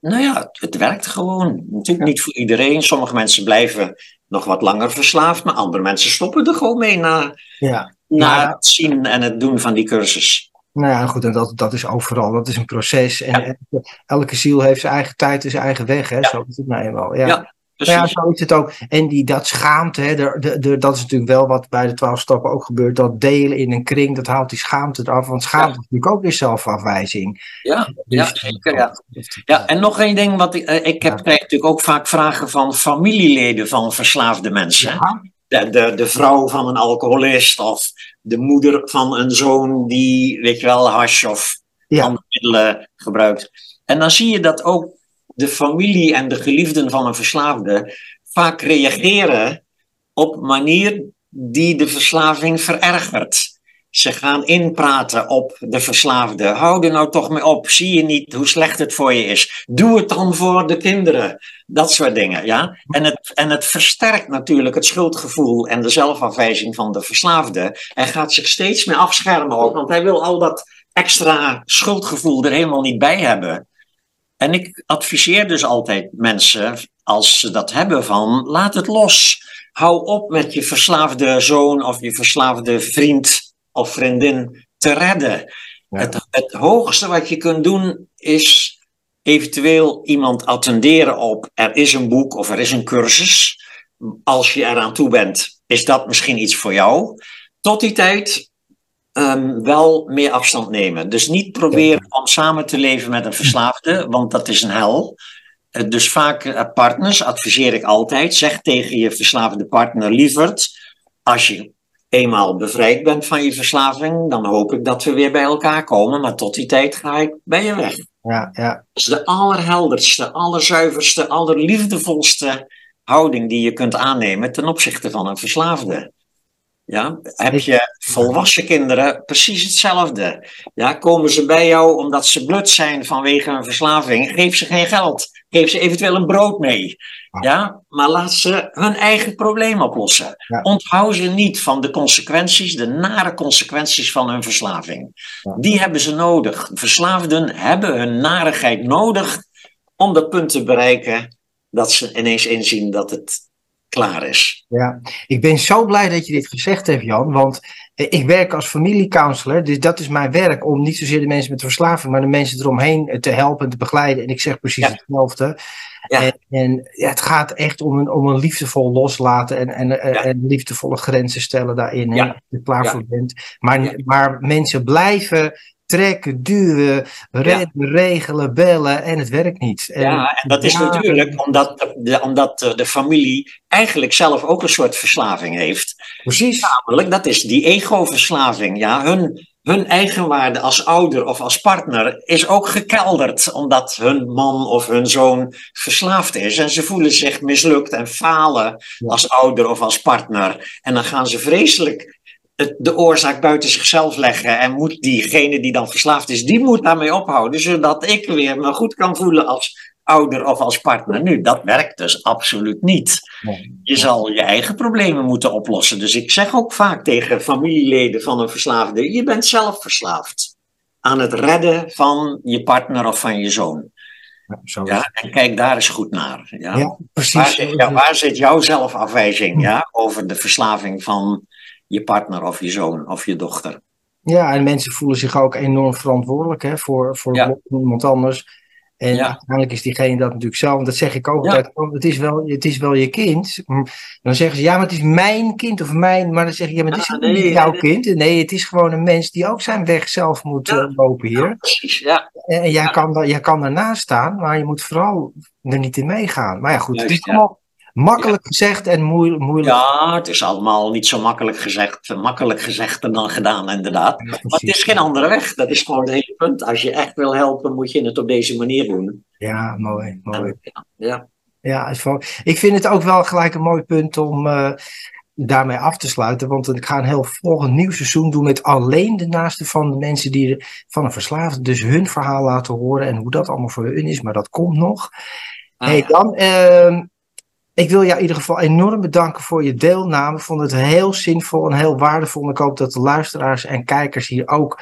nou ja, het werkt gewoon. Natuurlijk niet voor iedereen. Sommige mensen blijven nog wat langer verslaafd, maar andere mensen stoppen er gewoon mee na, ja. na Ja. het zien en het doen van die cursus. Nou ja, goed, en dat, dat is overal. Dat is een proces. En elke, elke ziel heeft zijn eigen tijd en zijn eigen weg. Hè? Zo is het nou eenmaal. Ja. Ja. precies. Ja, zo is het ook. En die, dat schaamte, hè, de, de, de, dat is natuurlijk wel wat bij de twaalf stappen ook gebeurt. Dat delen in een kring, dat haalt die schaamte eraf. Want schaamte is natuurlijk ook weer zelfafwijzing. Ja, ja Dus- zeker. Ja. Ja, en nog één ding, wat ik, eh, ik heb, krijg natuurlijk ook vaak vragen van familieleden van verslaafde mensen. De, de, de vrouw van een alcoholist of de moeder van een zoon die, weet je wel, hash of andere middelen gebruikt. En dan zie je dat ook de familie en de geliefden van een verslaafde vaak reageren op manier die de verslaving verergert. Ze gaan inpraten op de verslaafde. Hou er nou toch mee op. Zie je niet hoe slecht het voor je is? Doe het dan voor de kinderen. Dat soort dingen, ja. En het, en het versterkt natuurlijk het schuldgevoel en de zelfafwijzing van de verslaafde. Hij gaat zich steeds meer afschermen ook, want hij wil al dat extra schuldgevoel er helemaal niet bij hebben. En ik adviseer dus altijd mensen, als ze dat hebben, van laat het los. Hou op met je verslaafde zoon of je verslaafde vriend of vriendin te redden. Ja. Het, het hoogste wat je kunt doen is eventueel iemand attenderen op er is een boek of er is een cursus. Als je eraan toe bent, is dat misschien iets voor jou. Tot die tijd ehm, wel meer afstand nemen. Dus niet proberen om samen te leven met een verslaafde, want dat is een hel. Eh, Dus vaak eh, partners adviseer ik altijd. Zeg tegen je verslaafde partner, lieverd, als je eenmaal bevrijd bent van je verslaving, dan hoop ik dat we weer bij elkaar komen. Maar tot die tijd ga ik bij je weg. Ja, ja. Dat is de allerhelderste, allerzuiverste, allerliefdevolste houding die je kunt aannemen ten opzichte van een verslaafde. Ja, heb je volwassen kinderen precies hetzelfde? Ja, komen ze bij jou omdat ze blut zijn vanwege een verslaving? Geef ze geen geld. Geef ze eventueel een brood mee. Ja, maar laat ze hun eigen probleem oplossen. Ja. Onthoud ze niet van de consequenties, de nare consequenties van hun verslaving. Ja. Die hebben ze nodig. Verslaafden hebben hun narigheid nodig om dat punt te bereiken dat ze ineens inzien dat het klaar is. Ja, ik ben zo blij dat je dit gezegd hebt, Jan. Want eh, ik werk als familiecounselor. Dus dat is mijn werk om niet zozeer de mensen met verslaving, maar de mensen eromheen eh, te helpen en te begeleiden. En ik zeg precies Ja. hetzelfde. Ja. En, en ja, het gaat echt om een, om een liefdevol loslaten en, en, eh, en liefdevolle grenzen stellen daarin. hè, Ja. Als je er klaar voor bent. Maar, maar mensen blijven trekken, duwen, redden, regelen, bellen en het werkt niet. En- Ja, en dat is Ja. natuurlijk omdat de, omdat de, de familie eigenlijk zelf ook een soort verslaving heeft. Precies. Namelijk, dat is die ego-verslaving. Ja, hun, hun eigenwaarde als ouder of als partner is ook gekelderd omdat hun man of hun zoon verslaafd is. En ze voelen zich mislukt en falen als ouder of als partner. En dan gaan ze vreselijk het, de oorzaak buiten zichzelf leggen. En moet diegene die dan verslaafd is, die moet daarmee ophouden. Zodat ik weer me goed kan voelen als ouder of als partner. Nu, dat werkt dus absoluut niet. Je zal je eigen problemen moeten oplossen. Dus ik zeg ook vaak tegen familieleden van een verslaafde: je bent zelf verslaafd aan het redden van je partner of van je zoon. Ja, Ja, en kijk daar eens goed naar. Ja. Ja, Waar, precies. zit, ja, waar zit jouw zelfafwijzing ja, over de verslaving van je partner of je zoon of je dochter? Ja, en mensen voelen zich ook enorm verantwoordelijk hè, voor, voor Ja. iemand anders. En Ja. uiteindelijk is diegene dat natuurlijk zelf. En dat zeg ik ook Ja. altijd. oh, Het is, wel, het is wel je kind. Hm, Dan zeggen ze, ja, maar het is mijn kind of mijn. Maar dan zeg ik, ja, maar het is Ah, niet jouw nee. kind. Nee, het is gewoon een mens die ook zijn weg zelf moet Ja. eh, lopen hier. Precies, ja. En jij, kan, da- jij kan daarnaast staan, maar je moet vooral er niet in meegaan. Maar ja, goed, het is ja. allemaal makkelijk gezegd en moeilijk. moeilijk. Ja, het is allemaal niet zo makkelijk gezegd, makkelijk gezegd dan gedaan, inderdaad. Maar het is geen andere weg. Dat is gewoon het hele punt. Als je echt wil helpen, moet je het op deze manier doen. Ja, mooi. mooi. En, ja, Ja, ik vind het ook wel gelijk een mooi punt om eh, daarmee af te sluiten. Want ik ga een heel volgend nieuw seizoen doen met alleen de naaste van de mensen die er- van een verslaafde. Dus hun verhaal laten horen en hoe dat allemaal voor hun is. Maar dat komt nog. Ah, hey, ja. dan, ehm, ik wil jou in ieder geval enorm bedanken voor je deelname. Ik vond het heel zinvol en heel waardevol. Ik hoop dat de luisteraars en kijkers hier ook.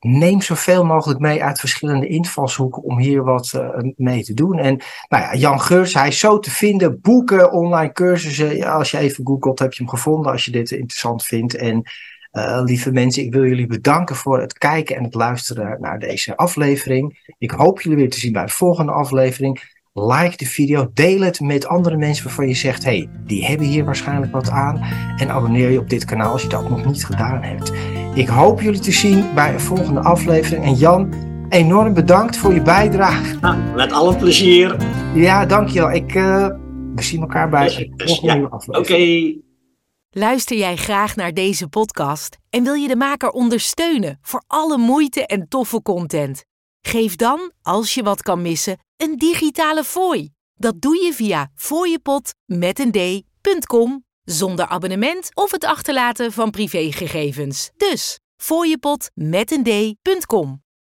Neem zoveel mogelijk mee uit verschillende invalshoeken om hier wat eh, mee te doen. En nou ja, Jan Geurs, hij is zo te vinden. Boeken, online cursussen. Als je even googelt, heb je hem gevonden als je dit interessant vindt. En eh, lieve mensen, ik wil jullie bedanken voor het kijken en het luisteren naar deze aflevering. Ik hoop jullie weer te zien bij de volgende aflevering. Like de video, deel het met andere mensen waarvan je zegt: hey, die hebben hier waarschijnlijk wat aan. En abonneer je op dit kanaal als je dat nog niet gedaan hebt. Ik hoop jullie te zien bij een volgende aflevering. En Jan, enorm bedankt voor je bijdrage. Nou, met alle plezier. Ja, dankjewel. Ik, uh, we zien elkaar bij Dus- een dus, volgende ja. aflevering. Oké. Luister jij graag naar deze podcast en wil je de maker ondersteunen voor alle moeite en toffe content? Geef dan, als je wat kan missen, een digitale fooi. Dat doe je via fooiepot zonder abonnement of het achterlaten van privégegevens. Dus fooiepot.